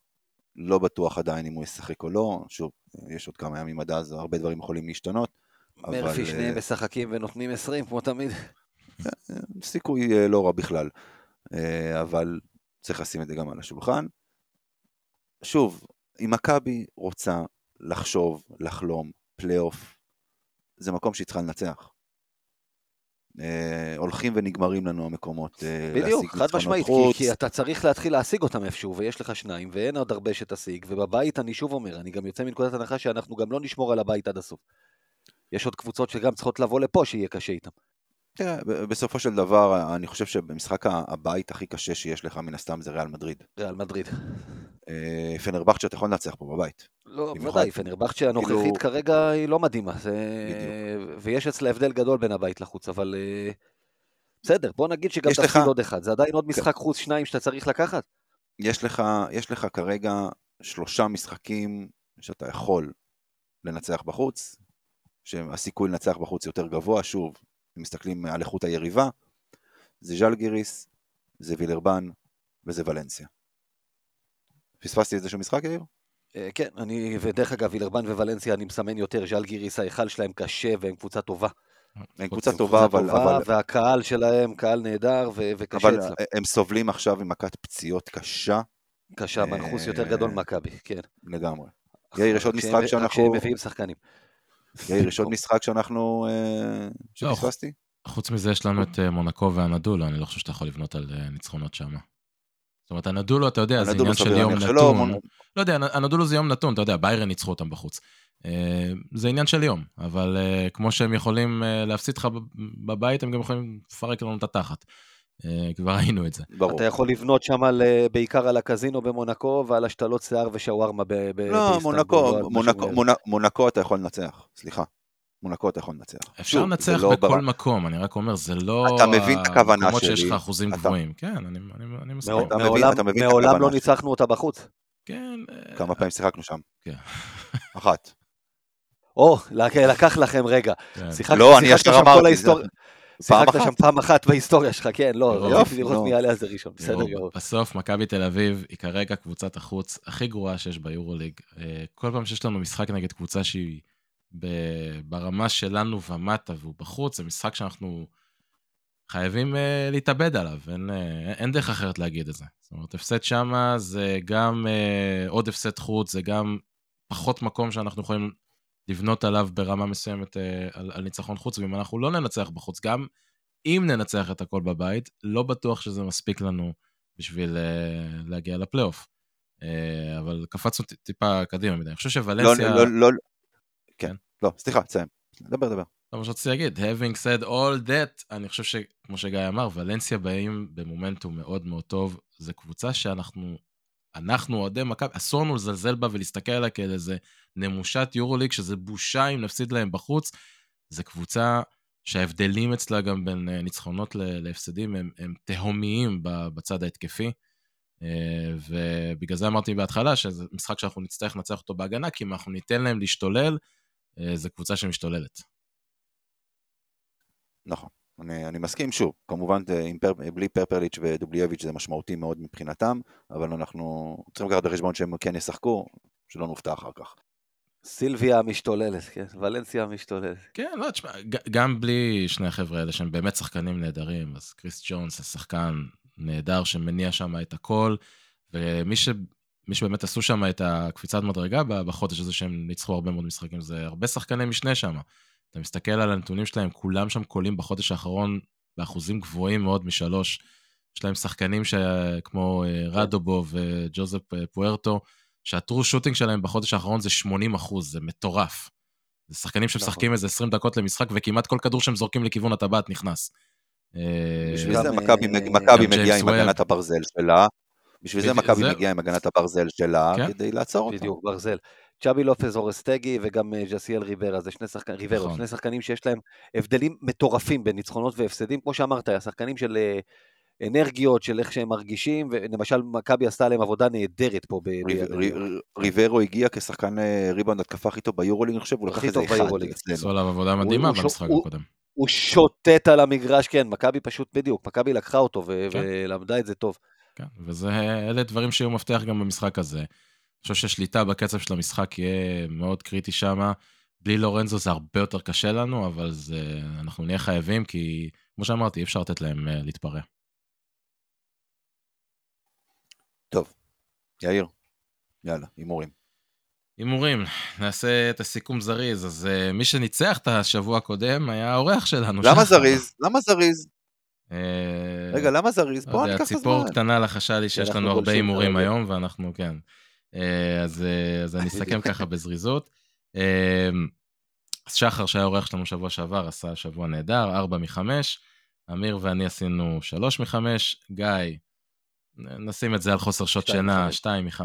לא בטוח עדיין אם הוא ישחק או לא. שוב, אה, יש עוד כמה ימים עד אז, הרבה דברים יכולים להשתנות. מרפי אה, שניהם משחקים ונותנים 20 כמו תמיד. סיכוי אה, לא רע בכלל, אה, אבל צריך לשים את זה גם על השולחן. שוב, אם מכבי רוצה לחשוב, לחלום, פלייאוף, זה מקום שהיא צריכה לנצח. אה, הולכים ונגמרים לנו המקומות אה, בדיוק, להשיג חד ניצחונות משמעית, כי, חוץ. כי אתה צריך להתחיל להשיג אותם איפשהו, ויש לך שניים, ואין עוד הרבה שתשיג, ובבית אני שוב אומר, אני גם יוצא מנקודת הנחה שאנחנו גם לא נשמור על הבית עד הסוף. יש עוד קבוצות שגם צריכות לבוא לפה שיהיה קשה איתם. תראה, ב- בסופו של דבר, אני חושב שבמשחק הבית הכי קשה שיש לך מן הסתם זה ריאל מדריד. ריאל מדריד. אה, פנרבכצ'ה אתה יכול לנצח פה בבית. לא, במיוחד- ודאי, פנרבכצ'ה הנוכחית כאילו- כרגע היא לא מדהימה. ויש אצלה הבדל גדול בין הבית לחוץ, אבל אה, בסדר, בוא נגיד שגם תפסיד כן. עוד אחד, זה עדיין עוד משחק חוץ שניים שאתה צריך לקחת. יש לך, יש לך כרגע שלושה משחקים שאתה יכול לנצח בחוץ, שהסיכוי לנצח בחוץ יותר גבוה, שוב, מסתכלים על איכות היריבה, זה ז'לגיריס, זה וילרבן וזה ולנסיה. פספסתי איזשהו משחק, יאיר? אה, כן, אני, ודרך אגב, וילרבן וולנסיה אני מסמן יותר, ז'לגיריס ההיכל שלהם קשה והם קבוצה טובה. הם קבוצה טובה, אבל, אבל, והקהל שלהם קהל נהדר ו- וקשה אבל אצלם. הם סובלים עכשיו ממכת פציעות קשה קשה, מנחוס יותר גדול ממכבי, כן. לגמרי. יאיר, יש עוד משחק שאנחנו- שהם מביאים שחקנים. יאיר, יש עוד [laughs] משחק שאנחנו... אה, לא, שפספסתי? חוץ מזה יש לנו את אה, מונקו ואנדולו, אני לא חושב שאתה יכול לבנות על אה, ניצחונות שם. זאת אומרת, הנדולו, אתה יודע, זה עניין של יום נתון. לא יודע, הנדולו זה יום נתון, אתה יודע, ביירן ניצחו אותם בחוץ. זה עניין של יום, אבל כמו שהם יכולים להפסיד לך בב- בבית, הם גם יכולים לפרק לנו את התחת. אה, כבר ראינו את זה. ברור. אתה יכול לבנות שם על, אה, בעיקר על הקזינו במונקו ועל השתלות שיער ושווארמה ב- ב- לא, מונקו, מונקו, מעבר. מונ- מונקו אתה יכול לנצח, סליחה. מונקו אתה יכול לנצח. אפשר שוב, לנצח לא בכל בר- מקום, אני רק אומר, זה לא אתה מבין את הכוונה המקומות שיש שלי. לך אחוזים אתה- גבוהים. כן, אני, אני, אני מסכים. אתה מבין- מעולם- אתה מבין את מעולם הכוונה לא שלי. ניצחנו אותה בחוץ. כן, אה, כמה פעמים שיחקנו שם? כן. [laughs] אחת. או, לק- לקח לכם רגע. כן. שיחקת לא, שם כל ההיסטוריה. שיחקת. שם פעם אחת בהיסטוריה שלך, כן, לא, יופי, רציתי לראות נו. מי יעלה על זה ראשון, בסדר גמור. בסוף מכבי תל אביב היא כרגע קבוצת החוץ הכי גרועה שיש ביורוליג. אה, כל פעם שיש לנו משחק נגד קבוצה שהיא ברמה שלנו ומטה והוא בחוץ, זה משחק שאנחנו חייבים אה, להתאבד עליו, אין, אה, אין דרך אחרת להגיד את זה. זאת אומרת, הפסד שמה זה גם עוד הפסד חוץ, זה גם פחות מקום שאנחנו יכולים לבנות עליו ברמה מסוימת אה, על, על ניצחון חוץ, ואם אנחנו לא ננצח בחוץ, גם אם ננצח את הכל בבית, לא בטוח שזה מספיק לנו בשביל uh, להגיע לפלייאוף. Uh, אבל קפצנו טיפה קדימה מדי. אני חושב לא, שוולנסיה, לא, לא, כן. כן. לא, סליחה, תסיים. דבר, דבר. זה מה שרציתי להגיד, having said all that, אני חושב שכמו שגיא אמר, ולנסיה באים במומנטום מאוד מאוד טוב. זו קבוצה שאנחנו, אנחנו אוהדי מכבי, אסור לנו לזלזל בה ולהסתכל עליה כאל איזה נמושת יורוליג, שזה בושה אם נפסיד להם בחוץ. זו קבוצה שההבדלים אצלה גם בין אה, ניצחונות להפסדים הם, הם תהומיים בצד ההתקפי. אה, ובגלל זה אמרתי בהתחלה שזה משחק שאנחנו נצטרך לנצח אותו בהגנה, כי אם אנחנו ניתן להם להשתולל, אה, זו קבוצה שמשתוללת. נכון. אני, אני מסכים שוב, כמובן פר, בלי פרפרליץ' ודובלייביץ' זה משמעותי מאוד מבחינתם, אבל אנחנו צריכים לקחת בחשבון שהם כן ישחקו, שלא נופתע אחר כך. סילביה המשתוללת, כן, ולנסיה המשתוללת. כן, לא, תשמע, גם בלי שני החבר'ה האלה שהם באמת שחקנים נהדרים, אז קריס ג'ונס זה שחקן נהדר שמניע שם את הכל, ומי ש... מי שבאמת עשו שם את הקפיצת מדרגה בחודש הזה שהם ניצחו הרבה מאוד משחקים, זה הרבה שחקני משנה שם. אתה מסתכל על הנתונים שלהם, כולם שם קולים בחודש האחרון באחוזים גבוהים מאוד משלוש. יש להם שחקנים ש... כמו אה, רדובו וג'וזפ אה, פוארטו, שהטרו שוטינג שלהם בחודש האחרון זה 80 אחוז, זה מטורף. זה שחקנים שמשחקים נכון. איזה 20 דקות למשחק, וכמעט כל כדור שהם זורקים לכיוון הטבעת נכנס. אה, בשביל זה מכבי מגיעה עם. הגנת הברזל שלה, בשביל זה מכבי מגיעה עם הגנת הברזל שלה. כדי לעצור אותה. בדיוק, ברזל. צ'אבי לופז אורסטגי וגם אה, ג'סיאל ריברה, זה שני שחקנים, ריברו, נכון. שני שחקנים שיש להם הבדלים מטורפים בין ניצחונות והפסדים, כמו שאמרת, השחקנים של אה, אנרגיות, של איך שהם מרגישים, ולמשל מכבי עשתה להם עבודה נהדרת פה ב- ריב- ביד רי- אליהו. ריברו הגיע כשחקן אה, ריבאונד התקפה הכי טוב ביורוליג, אני חושב, הוא לקח איזה אחד. אצלנו. עשו עליו עבודה מדהימה הוא- במשחק הוא- הקודם. הוא שוטט על המגרש, כן, מכבי פשוט, בדיוק, מכבי לקחה אותו ו- כן. ולמדה את זה טוב. כן, וזה, אלה דברים שיהיו מפתח גם במשחק הזה. חושב ששליטה בקצב של המשחק יהיה מאוד קריטי שם. בלי לורנזו זה הרבה יותר קשה לנו, אבל זה, אנחנו נהיה חייבים, כי כמו שאמרתי, אי אפשר לתת להם אה, להתפרע. טוב, יאיר, יאללה, הימורים. הימורים, נעשה את הסיכום זריז. אז uh, מי שניצח את השבוע הקודם היה האורח שלנו. למה. זריז? למה זריז? אה, רגע, למה זריז? לא בוא ניקח את ציפור הזמן. קטנה לחשה לי שיש לנו הרבה הימורים. היום, ואנחנו, כן. אה, אז, אה, אז אני אסכם ככה בזריזות. אה, אז שחר, שהיה האורח שלנו שבוע שעבר, עשה שבוע נהדר, 4 מ-5. אמיר ואני עשינו 3 מ-5. גיא, נשים את זה על חוסר שעות שתיים שינה, מחמש. 2 מ-5.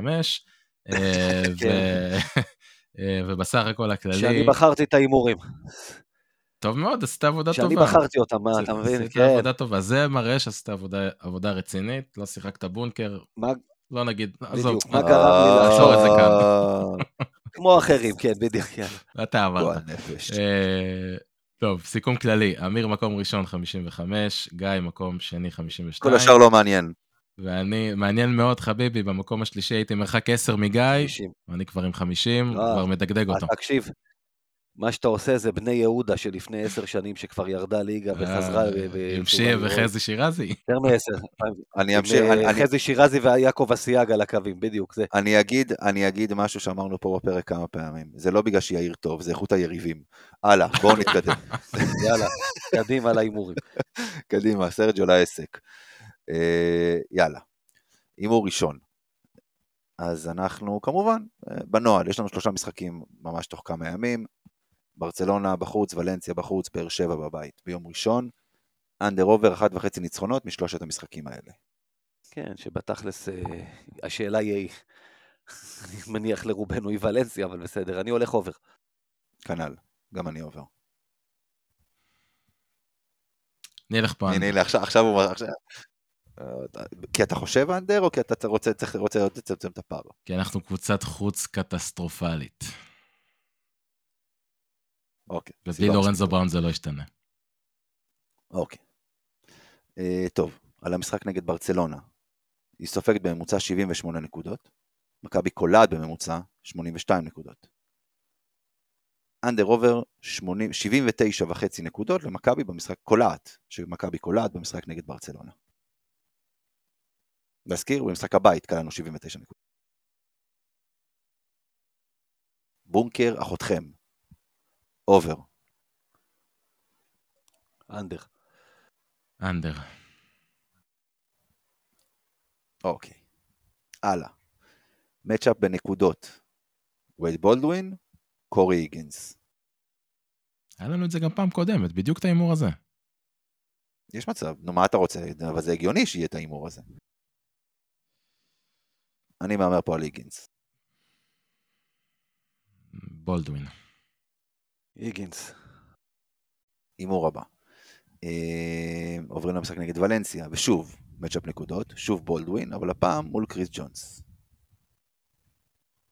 [laughs] כן. [laughs] ובסך הכל הכללי, שאני בחרתי את ההימורים, טוב מאוד, עשית עבודה שאני טובה. בחרתי אותם, מה, אתה מבין? עשית כן. עבודה טובה, זה מראה שעשית עבודה, עבודה רצינית, לא שיחקת בונקר, מה- לא נגיד, עזוב, בדיוק, מה אה, גרם לי לעשות? נעצור את זה כאן. [laughs] כמו אחרים, כן, בדיוק, יאללה. אתה גועל אמרת. אה, טוב, סיכום כללי, אמיר מקום ראשון 55, גיא מקום שני 52, כל השאר לא מעניין. ואני, מעניין מאוד חביבי, במקום השלישי הייתי מרחק 10 מגיא, 50. ואני כבר עם 50, לא, כבר מדגדג אותו. תקשיב, מה שאתה עושה זה בני יהודה שלפני עשר שנים שכבר ירדה ליגה וחזרה. אה, עם שיה וחזי שירזי. יותר מעשר. אני אמשיך, חזי שירזי ויעקב אסיאג על הקווים, בדיוק זה. אני אגיד, אני אגיד משהו שאמרנו פה בפרק כמה פעמים. זה לא בגלל שיאיר טוב, זה איכות היריבים. הלאה, בואו [laughs] נתקדם. יאללה, קדימה להימורים. [laughs] קדימה, סרג'ו לעסק. אה, יאללה. הימור ראשון. אז אנחנו כמובן, אה, בנוהל, יש לנו שלושה משחקים ממש תוך כמה ימים, ברצלונה בחוץ, ולנסיה בחוץ, באר שבע בבית. ביום ראשון, אנדר עובר אחת וחצי ניצחונות משלושת המשחקים האלה. כן, שבתכלס אה, השאלה היא, אני מניח לרובנו היא ולנסיה, אבל בסדר, אני הולך אובר. כנ"ל, גם אני עובר. אני אלך פה הנה. הנה, עכשיו, עכשיו הוא... עכשיו... כי אתה חושב אנדר, או כי אתה רוצה, צריך, רוצה לצמצם את הפער? כי אנחנו קבוצת חוץ קטסטרופלית. אוקיי. ובלי לורנזו. בראון זה לא ישתנה. אוקיי. אה, טוב, על המשחק נגד ברצלונה. היא סופגת בממוצע 78 נקודות. מכבי קולעת בממוצע 82 נקודות. אנדר עובר 79 וחצי נקודות למכבי במשחק קולעת, שמכבי קולעת במשחק נגד ברצלונה. להזכיר, במשחק הבית קלענו 79 נקודות. בונקר אחותכם. אובר. אנדר. אנדר. אוקיי. הלאה. מצ'אפ בנקודות. וייד בולדווין, קורי היגינס. היה לנו את זה גם פעם קודמת, בדיוק את ההימור הזה. יש מצב, נו מה אתה רוצה? אבל זה הגיוני שיהיה את ההימור הזה. אני מהמר פה על היגינס. בולדווין. היגינס. הימור הבא. אה, עוברים למשחק נגד ולנסיה, ושוב, מצ'אפ נקודות, שוב בולדווין, אבל הפעם מול קריס ג'ונס.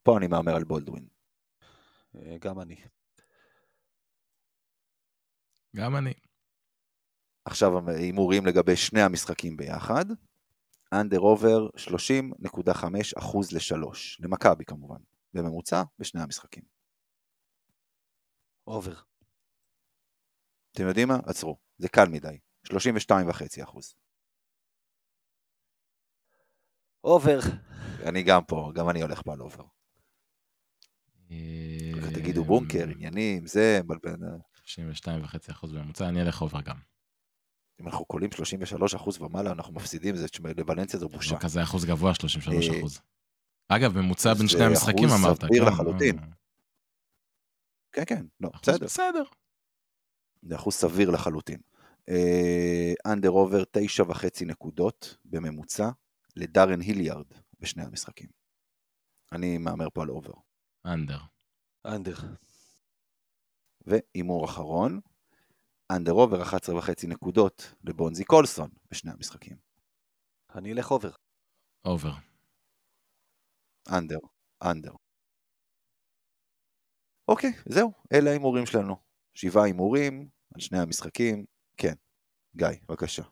פה אני מהמר על בולדווין. אה, גם אני. גם אני. עכשיו הימורים לגבי שני המשחקים ביחד. אנדר עובר 30.5 אחוז לשלוש, למכבי כמובן, בממוצע בשני המשחקים. אובר. אתם יודעים מה? עצרו, זה קל מדי, 32.5 אחוז. over. אני גם פה, גם אני הולך פה על over. תגידו אה, בונקר, עניינים, זה, מבלבל. 92.5% בממוצע, אני אלך over גם. אם אנחנו קולעים 33 אחוז ומעלה, אנחנו מפסידים, זה, תשמע, לוולנסיה זו בושה. לא כזה אחוז גבוה, 33 אה, אחוז. אגב, ממוצע בין זה שני המשחקים אחוז אמרת. סביר כן, לחלוטין. אה, כן, כן, לא, בסדר. בסדר. זה אחוז סביר לחלוטין. under over תשע וחצי נקודות בממוצע לדארן היליארד בשני המשחקים. אני מהמר פה על over. under. under. והימור אחרון, under over 11 וחצי נקודות לבונזי קולסון בשני המשחקים. אני אלך over. over. under, under. אוקיי, זהו, אלה ההימורים שלנו. שבעה הימורים על שני המשחקים. כן, גיא, בבקשה.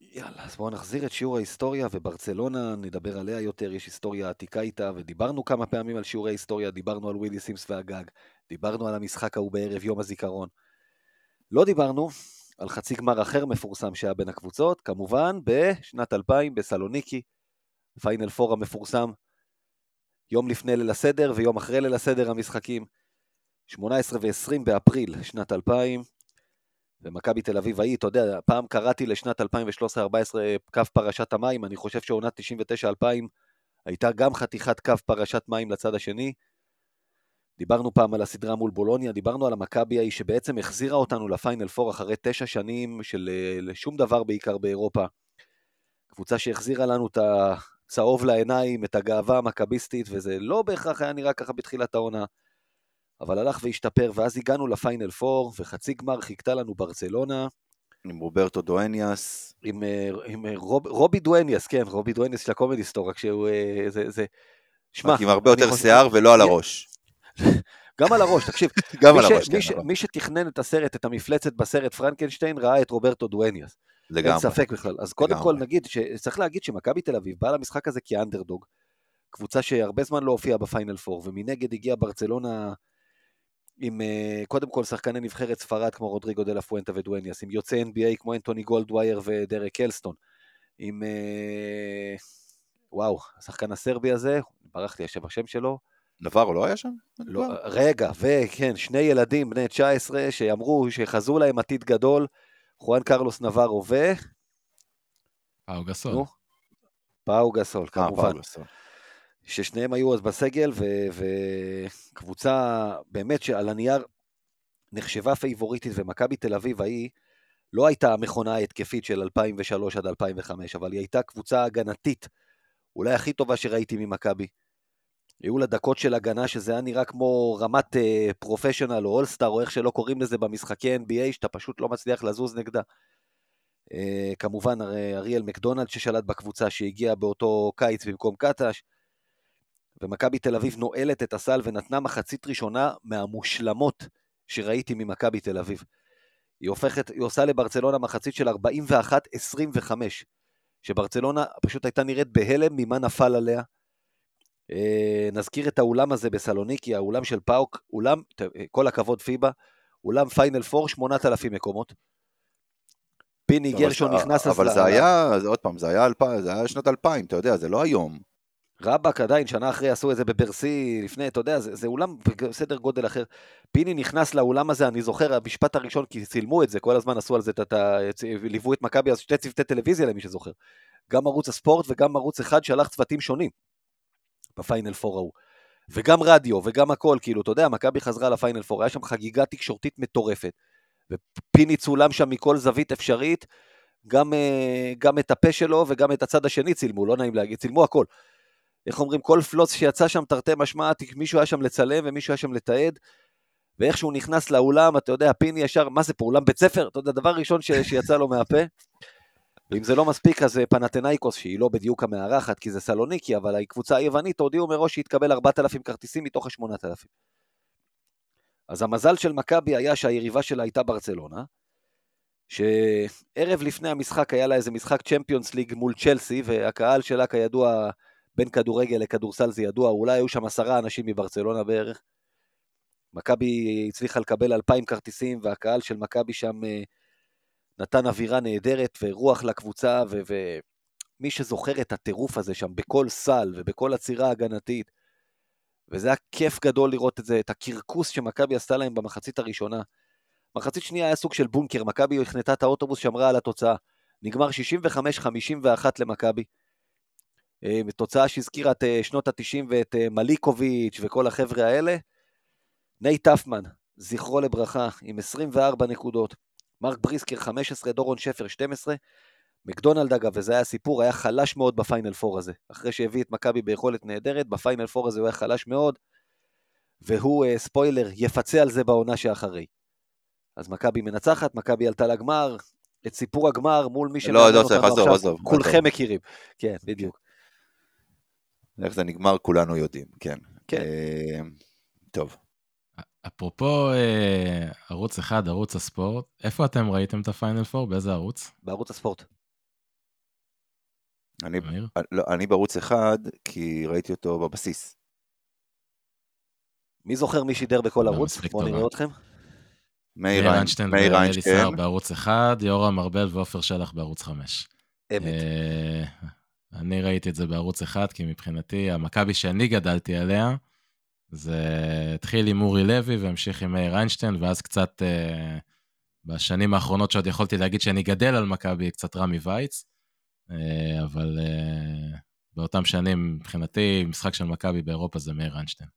יאללה, אז בואו נחזיר את שיעור ההיסטוריה, וברצלונה, נדבר עליה יותר, יש היסטוריה עתיקה איתה, ודיברנו כמה פעמים על שיעורי היסטוריה, דיברנו על ווילי סימס והגג, דיברנו על המשחק ההוא בערב יום הזיכרון. לא דיברנו על חצי גמר אחר מפורסם שהיה בין הקבוצות, כמובן בשנת 2000 בסלוניקי, פיינל פור המפורסם, יום לפני ליל הסדר ויום אחרי ליל הסדר המשחקים, 18 ו-20 באפריל שנת 2000, ומכבי תל אביב ההיא, אתה יודע, פעם קראתי לשנת 2013-2014 קו פרשת המים, אני חושב שעונת 99-2000 הייתה גם חתיכת קו פרשת מים לצד השני. דיברנו פעם על הסדרה מול בולוניה, דיברנו על המכבי ההיא שבעצם החזירה אותנו לפיינל פור אחרי תשע שנים של אה, שום דבר בעיקר באירופה. קבוצה שהחזירה לנו את הצהוב לעיניים, את הגאווה המכביסטית, וזה לא בהכרח היה נראה ככה בתחילת העונה. אבל הלך והשתפר, ואז הגענו לפיינל פור, וחצי גמר חיכתה לנו ברצלונה, עם רוברטו דואניאס, עם, אה, עם אה, רוב, רובי דואניאס, כן, רובי דואניאס של הקומדי סטור, רק שהוא, אה, זה, זה, שמע, רק עם הרבה יותר חושב- שיער ולא על כן, הראש. [laughs] גם על הראש, תקשיב, [laughs] גם מי על ש- הראש, מי כן, ש- נכון. מי שתכנן את הסרט, את המפלצת בסרט פרנקנשטיין, ראה את רוברטו דואניאס. אין לגמרי. ספק בכלל. אז קודם לגמרי. כל נגיד, שצריך להגיד שמכבי תל אביב באה למשחק הזה כאנדרדוג, קבוצה שהרבה זמן לא הופיעה בפיינל פור, ומנגד הגיעה ברצלונה עם אה, קודם כל שחקני נבחרת ספרד כמו רודריגו דה לה פואנטה ודואניאס, עם יוצאי NBA כמו אנטוני גולדווייר ודרק אלסטון, עם... אה, וואו, השחקן הסרבי הזה, ברח לי השם השם שלו, נברו לא היה שם? לא, רגע, וכן, שני ילדים בני 19 שאמרו שחזו להם עתיד גדול, חואן קרלוס נברו ו... פאו גסול. נו, פאו גסול, אה, כמובן. פאולו גסול. ששניהם היו אז בסגל, וקבוצה באמת שעל הנייר נחשבה פייבוריטית, ומכבי תל אביב ההיא לא הייתה המכונה ההתקפית של 2003 עד 2005, אבל היא הייתה קבוצה הגנתית, אולי הכי טובה שראיתי ממכבי. היו לה דקות של הגנה שזה היה נראה כמו רמת professional או אולסטאר או איך שלא קוראים לזה במשחקי NBA, שאתה פשוט לא מצליח לזוז נגדה. Uh, כמובן הרי אריאל מקדונלד ששלט בקבוצה שהגיע באותו קיץ במקום קטש. ומכבי תל אביב נועלת את הסל ונתנה מחצית ראשונה מהמושלמות שראיתי ממכבי תל אביב. היא הופכת, היא עושה לברצלונה מחצית של 41-25, שברצלונה פשוט הייתה נראית בהלם ממה נפל עליה. אה, נזכיר את האולם הזה בסלוניקי, האולם של פאוק, אולם, כל הכבוד פיבה, אולם פיינל פור, 8,000 מקומות. פיני גרשון נכנס אז... אבל זה היה, עוד פעם, זה היה, שנות 2000, אתה יודע, זה לא היום. רבאק עדיין, שנה אחרי עשו את זה בברסי, לפני, אתה יודע, זה, זה אולם בסדר גודל אחר. פיני נכנס לאולם הזה, אני זוכר, המשפט הראשון, כי צילמו את זה, כל הזמן עשו על זה, ליוו את מכבי, אז שתי צוותי טלוויזיה למי שזוכר. גם ערוץ הספורט וגם ערוץ אחד שלח צוותים שונים בפיינל פור ההוא. וגם רדיו, וגם הכל, כאילו, אתה יודע, מכבי חזרה לפיינל פור, היה שם חגיגה תקשורתית מטורפת. ופיני צולם שם מכל זווית אפשרית, גם, אה, גם את הפה שלו וגם את הצד השני צילמו, לא נעים להגיד, צילמו הכל. איך אומרים, כל פלוץ שיצא שם תרתי משמע, מישהו היה שם לצלם ומישהו היה שם לתעד, ואיך שהוא נכנס לאולם, אתה יודע, פיני ישר, מה זה פה, אולם בית ספר? אתה יודע, דבר ראשון ש, שיצא לו מהפה. ואם זה לא מספיק, אז פנתנאיקוס, שהיא לא בדיוק המארחת, כי זה סלוניקי, אבל הקבוצה היוונית הודיעו מראש שהתקבל 4,000 כרטיסים מתוך ה-8,000. אז המזל של מכבי היה שהיריבה שלה הייתה ברצלונה, שערב לפני המשחק היה לה איזה משחק צ'מפיונס ליג מול צ'לסי, והקהל שלה כידוע בין כדורגל לכדורסל זה ידוע, אולי היו שם עשרה אנשים מברצלונה בערך. מכבי הצליחה לקבל אלפיים כרטיסים, והקהל של מכבי שם אה, נתן אווירה נהדרת ורוח לקבוצה, ומי שזוכר את הטירוף הזה שם בכל סל ובכל עצירה הגנתית, וזה היה כיף גדול לראות את זה, את הקרקס שמכבי עשתה להם במחצית הראשונה. מחצית שנייה היה סוג של בונקר, מכבי החנתה את האוטובוס, שמרה על התוצאה. נגמר 65-51 למכבי. אה, תוצאה שהזכירה את אה, שנות ה-90 ואת אה, מליקוביץ' וכל החבר'ה האלה. נייט האפמן, זכרו לברכה, עם 24 נקודות. מרק בריסקר 15, דורון שפר 12. מקדונלד אגב, וזה היה סיפור, היה חלש מאוד בפיינל פור הזה. אחרי שהביא את מכבי ביכולת נהדרת, בפיינל פור הזה הוא היה חלש מאוד, והוא, ספוילר, יפצה על זה בעונה שאחרי. אז מכבי מנצחת, מכבי עלתה לגמר, את סיפור הגמר מול מי שמעניין לא, לא אותנו עכשיו, עזוב, כולכם מכירים. כן, בדיוק. איך זה נגמר כולנו יודעים, כן. כן. אה, טוב. אפרופו אה, ערוץ אחד, ערוץ הספורט, איפה אתם ראיתם את הפיינל פור? באיזה ערוץ? בערוץ הספורט. אני, לא, אני בערוץ אחד, כי ראיתי אותו בבסיס. מי זוכר מי שידר בכל לא, ערוץ? בואו נראה אתכם. מאיר איינשטיין ואליסר בערוץ אחד, יורם ארבל ועופר שלח בערוץ חמש. אמת. אה, אני ראיתי את זה בערוץ אחד, כי מבחינתי, המכבי שאני גדלתי עליה, זה התחיל עם אורי לוי והמשיך עם מאיר איינשטיין, ואז קצת uh, בשנים האחרונות שעוד יכולתי להגיד שאני גדל על מכבי, קצת רמי וייץ, uh, אבל uh, באותם שנים, מבחינתי, משחק של מכבי באירופה זה מאיר איינשטיין.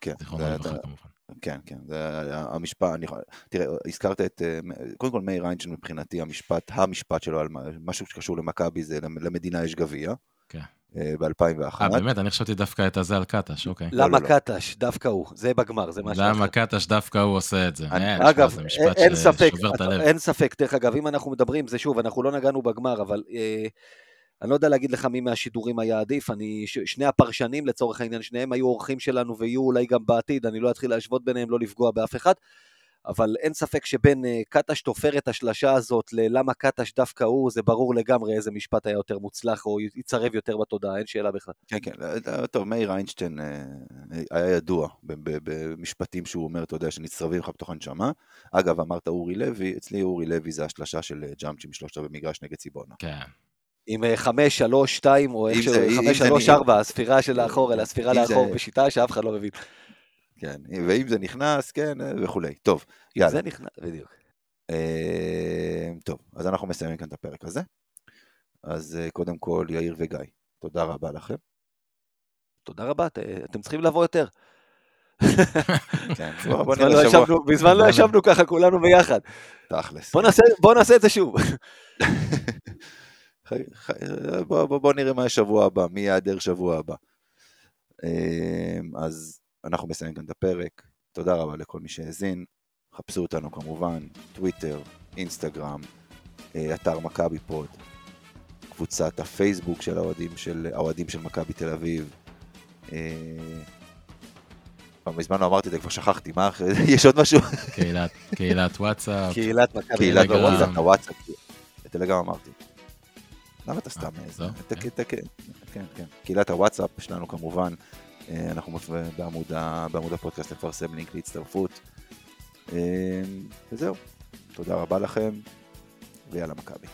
כן. זיכרונו לברכה כמובן. כן, כן, זה המשפט, אני, תראה, הזכרת את, אה, קודם כל מאיר איינשטיין מבחינתי, המשפט, המשפט שלו על משהו שקשור למכבי זה למדינה יש גביע. כן. אה, ב-2001. אה, באמת? אני חשבתי דווקא את הזה על קטש, אוקיי. למה לא, לא, לא. קטש? דווקא הוא. זה בגמר, זה משהו אחר. למה קטש דווקא הוא עושה את זה? אני, אגב, אין ספק, אין ספק, דרך אגב, אם אנחנו מדברים, זה שוב, אנחנו לא נגענו בגמר, אבל אה, אני לא יודע להגיד לך מי מהשידורים היה עדיף, אני, ש, שני הפרשנים לצורך העניין, שניהם היו אורחים שלנו ויהיו אולי גם בעתיד, אני לא אתחיל להשוות ביניהם, לא לפגוע באף אחד, אבל אין ספק שבין uh, קטש תופר את השלשה הזאת ללמה קטש דווקא הוא, זה ברור לגמרי איזה משפט היה יותר מוצלח או יצרב יותר בתודעה, אין שאלה בכלל. כן, כן, אה, טוב, מאיר איינשטיין אה, היה ידוע במשפטים שהוא אומר, אתה יודע, שנצרבים לך בתוך הנשמה. אגב, אמרת אורי לוי, אצלי אורי לוי זה השלשה של ג'אמצ'י משלושת במגרש נגד ציבונה. כן. עם 5, 3, 2, או איך ש... 5, 3, 4, הספירה של לאחור, אלא הספירה לאחור בשיטה שאף אחד לא מבין. כן, ואם זה נכנס, כן, וכולי. טוב, יאללה. זה נכנס, בדיוק. אה, טוב, אז אנחנו מסיימים כאן את הפרק הזה. אז אה, קודם כל, יאיר וגיא, תודה רבה לכם. תודה רבה, אתם צריכים לבוא יותר. [laughs] כן, לא ישבנו- מזמן לא [laughs] ישבנו ככה כולנו ביחד. תכלס. בוא בוא נעשה את זה שוב. [laughs] בוא, בוא, בוא נראה מה יש שבוע הבא, מי ייעדר שבוע הבא. אמ, אז אנחנו מסיימים כאן את הפרק. תודה רבה לכל מי שהאזין. חפשו אותנו כמובן, טוויטר, אינסטגרם, אה, אתר מכבי פוד, קבוצת הפייסבוק של האוהדים של, האוהדים של מכבי תל אביב. אה, כבר מזמן לא אמרתי את זה, כבר שכחתי, מה, אחרי [laughs] זה? יש עוד משהו? קהילת- וואטסאפ. קהילת מכבי. קהילת הוואטסאפ, את טלגרם אמרתי. למה אתה סתם אה, איזה? לא? אתה- אתה- כן, כן, כן. קהילת הוואטסאפ שלנו כמובן, אה, אנחנו בעמוד הפודקאסט לפרסם לינק להצטרפות. אה, וזהו, תודה רבה לכם, ויאללה מכבי.